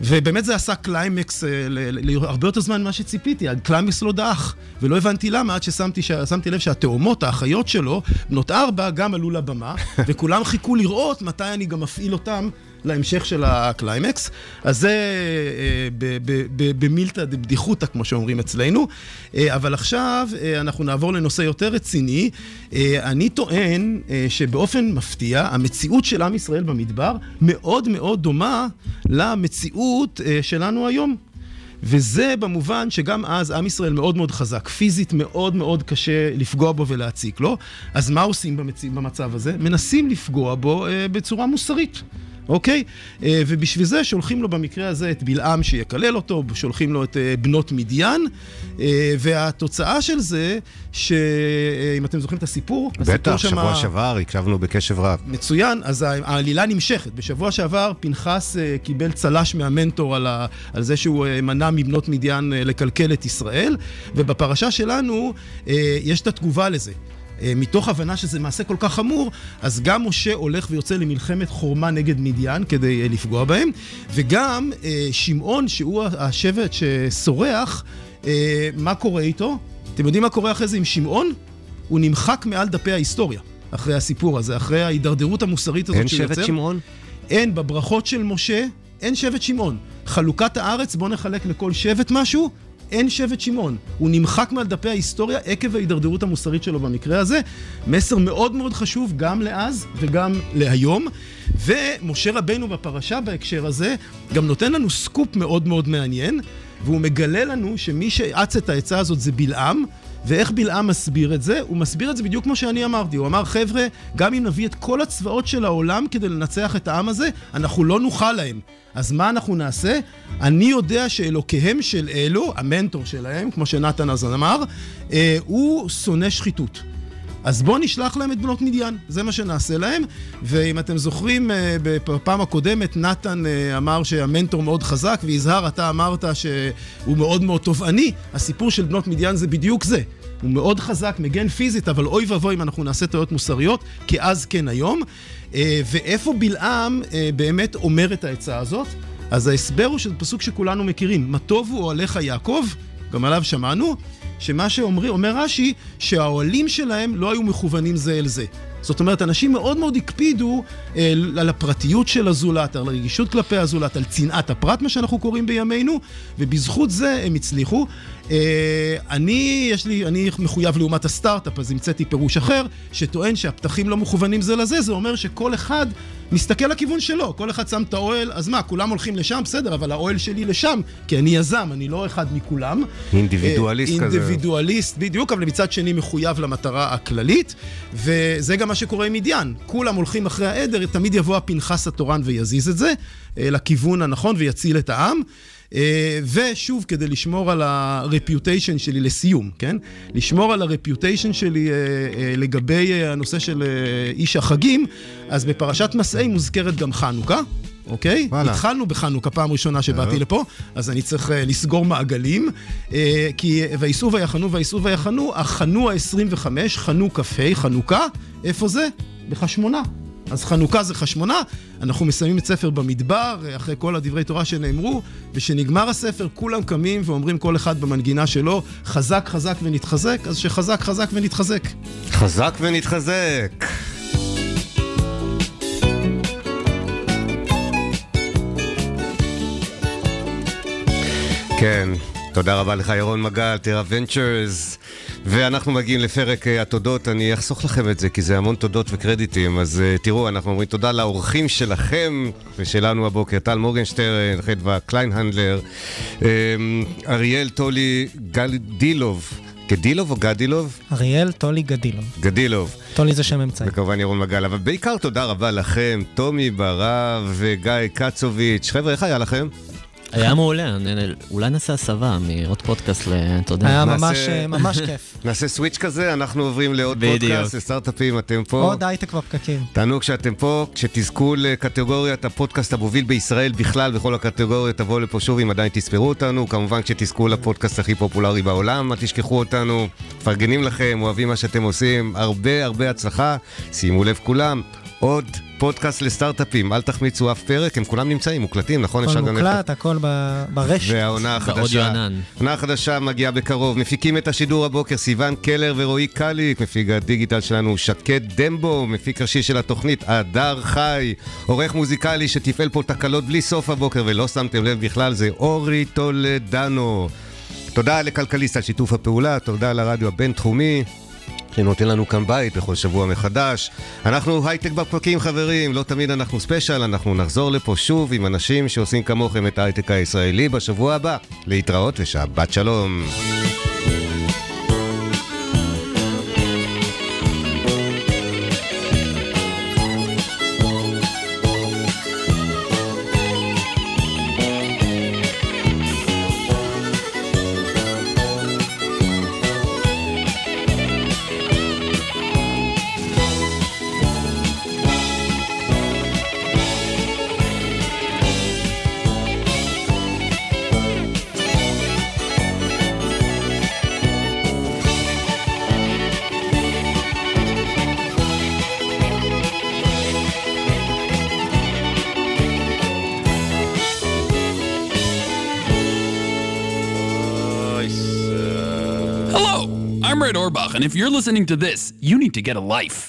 ובאמת זה עשה קליימקס אה, ל- ל- הרבה יותר זמן ממה שציפיתי, הקליימקס לא דעך. ולא הבנתי למה, עד ששמתי לב שהתאומות, האחיות שלו, בנות ארבע, גם עלו לבמה, וכולם חיכו לראות מתי אני גם מפעיל אותם להמשך של הקליימקס. אז זה אה, במילתא דבדיחותא, כמו שאומרים אצלנו. אה, אבל עכשיו אה, אנחנו נעבור לנושא יותר רציני. אני טוען שבאופן מפתיע, המציאות של עם ישראל במדבר מאוד מאוד דומה למציאות שלנו היום. וזה במובן שגם אז עם ישראל מאוד מאוד חזק, פיזית מאוד מאוד קשה לפגוע בו ולהציק לו. אז מה עושים במצ... במצב הזה? מנסים לפגוע בו אה, בצורה מוסרית. אוקיי? אה, ובשביל זה שולחים לו במקרה הזה את בלעם שיקלל אותו, שולחים לו את אה, בנות מדיין, אה, והתוצאה של זה, שאם אתם זוכרים את הסיפור, בטח, הסיפור שבוע שמה- שעבר הקשבנו בקשב רב. מצוין, אז העלילה נמשכת. בשבוע שעבר פנחס קיבל צל"ש מהמנטור על, ה, על זה שהוא מנע מבנות מדיין לקלקל את ישראל, ובפרשה שלנו יש את התגובה לזה. אה, מתוך הבנה שזה מעשה כל כך חמור, אז גם משה הולך ויוצא למלחמת חורמה נגד מדיין כדי אה, לפגוע בהם, וגם אה, שמעון, שהוא השבט שסורח, מה קורה איתו? אתם יודעים מה קורה אחרי זה עם שמעון? הוא נמחק מעל דפי ההיסטוריה. אחרי הסיפור הזה, אחרי ההידרדרות המוסרית הזאת אין שהוא שבט. שמעון? אין, בברכות של משה, אין שבט שמעון. חלוקת הארץ, בואו נחלק לכל שבט משהו, אין שבט שמעון. הוא נמחק מעל דפי ההיסטוריה עקב ההידרדרות המוסרית שלו במקרה הזה. מסר מאוד מאוד חשוב גם לאז וגם להיום. ומשה רבנו בפרשה בהקשר הזה גם נותן לנו סקופ מאוד מאוד מעניין, והוא מגלה לנו שמי שאץ את העצה הזאת זה בלעם. ואיך בלעם מסביר את זה? הוא מסביר את זה בדיוק כמו שאני אמרתי. הוא אמר, חבר'ה, גם אם נביא את כל הצבאות של העולם כדי לנצח את העם הזה, אנחנו לא נוכל להם. אז מה אנחנו נעשה? אני יודע שאלוקיהם של אלו, המנטור שלהם, כמו שנתן אז אמר, אה, הוא שונא שחיתות. אז בואו נשלח להם את בנות מדיין, זה מה שנעשה להם. ואם אתם זוכרים, אה, בפעם הקודמת נתן אה, אמר שהמנטור מאוד חזק, ויזהר, אתה אמרת שהוא מאוד מאוד תובעני. הסיפור של בנות מדיין זה בדיוק זה. הוא מאוד חזק, מגן פיזית, אבל אוי ואבוי אם אנחנו נעשה טעויות מוסריות, כי אז כן היום. אה, ואיפה בלעם באמת אומר את העצה הזאת? אז ההסבר הוא שזה פסוק שכולנו מכירים. מה טובו אוהליך יעקב, גם עליו שמענו, שמה שאומר אומר רש"י, שהאוהלים שלהם לא היו מכוונים זה אל זה. זאת אומרת, אנשים מאוד מאוד הקפידו אה, על הפרטיות של הזולת, על הרגישות כלפי הזולת, על צנעת הפרט, מה שאנחנו קוראים בימינו, ובזכות זה הם הצליחו. אה, אני, יש לי, אני מחויב לעומת הסטארט-אפ, אז המצאתי פירוש אחר, שטוען שהפתחים לא מכוונים זה לזה, זה אומר שכל אחד מסתכל לכיוון שלו, כל אחד שם את האוהל, אז מה, כולם הולכים לשם? בסדר, אבל האוהל שלי לשם, כי אני יזם, אני לא אחד מכולם. אינדיבידואליסט אה, כזה. אינדיבידואליסט, בדיוק, אבל מצד שני מחויב למטרה הכללית, וזה גם מה שקורה עם מדיין. כולם הולכים אחרי העדר, תמיד יבוא הפנחס התורן ויזיז את זה אה, לכיוון הנכון ויציל את העם. אה, ושוב, כדי לשמור על הרפיוטיישן שלי לסיום, כן? לשמור על הרפיוטיישן שלי אה, אה, לגבי הנושא של איש החגים, אז בפרשת מסעי מוזכרת גם חנוכה. אוקיי? וואלה. התחלנו בחנוכה, פעם ראשונה שבאתי. לפה, אז אני צריך אה, לסגור מעגלים. אה, כי וייסעו ויחנו ויסעו ויחנו, החנו ה-25, חנו כ"ה, חנוכה, איפה זה? בחשמונה. אז חנוכה זה חשמונה, אנחנו מסיימים את ספר במדבר, אחרי כל הדברי תורה שנאמרו, ושנגמר הספר, כולם קמים ואומרים כל אחד במנגינה שלו, חזק חזק ונתחזק, אז שחזק חזק ונתחזק. חזק ונתחזק. כן, תודה רבה לך ירון מגל, טרה ונצ'רס. ואנחנו מגיעים לפרק אה, התודות, אני אחסוך לכם את זה כי זה המון תודות וקרדיטים, אז אה, תראו, אנחנו אומרים תודה לאורחים שלכם ושלנו הבוקר, טל מורגנשטרן, חדווה קליינהנדלר, אמ, אריאל טולי גדילוב, גדילוב או גדילוב? אריאל טולי גדילוב. גדילוב. טולי זה שם אמצעי. וכמובן ירון מגל, אבל בעיקר תודה רבה לכם, טומי ברב וגיא קצוביץ'. חבר'ה, איך היה לכם? היה מעולה, אולי נעשה הסבה מעוד פודקאסט ל... אתה יודע. היה ממש, אה, ממש כיף. נעשה סוויץ' כזה, אנחנו עוברים לעוד. פודקאסט, לסטארט-אפים, אתם פה. עוד הייטק בפקקים. תענוג שאתם פה, כשתזכו לקטגוריית הפודקאסט המוביל בישראל בכלל, בכל הקטגוריות, תבואו לפה שוב אם עדיין תספרו אותנו. כמובן כשתזכו לפודקאסט הכי פופולרי בעולם, אל תשכחו אותנו, מפרגנים לכם, אוהבים מה שאתם עושים, הרבה הרבה הצלחה, שימו לב כולם. עוד פודקאסט לסטארט-אפים, אל תחמיצו אף פרק, הם כולם נמצאים, מוקלטים, נכון? הכל מוקלט, הכל ב- ברשת. והעונה החדשה. העונה החדשה מגיעה בקרוב. מפיקים את השידור הבוקר סיון קלר ורועי קליק, מפיק הדיגיטל שלנו שקד דמבו, מפיק ראשי של התוכנית הדר חי, עורך מוזיקלי שתפעל פה תקלות בלי סוף הבוקר ולא שמתם לב בכלל, זה אורי טולדנו. תודה לכלכליסט על שיתוף הפעולה, תודה לרדיו הבינתחומי. שנותן לנו כאן בית בכל שבוע מחדש. אנחנו הייטק בפרקים חברים, לא תמיד אנחנו ספיישל, אנחנו נחזור לפה שוב עם אנשים שעושים כמוכם את ההייטק הישראלי בשבוע הבא. להתראות ושבת שלום. If you're listening to this, you need to get a life.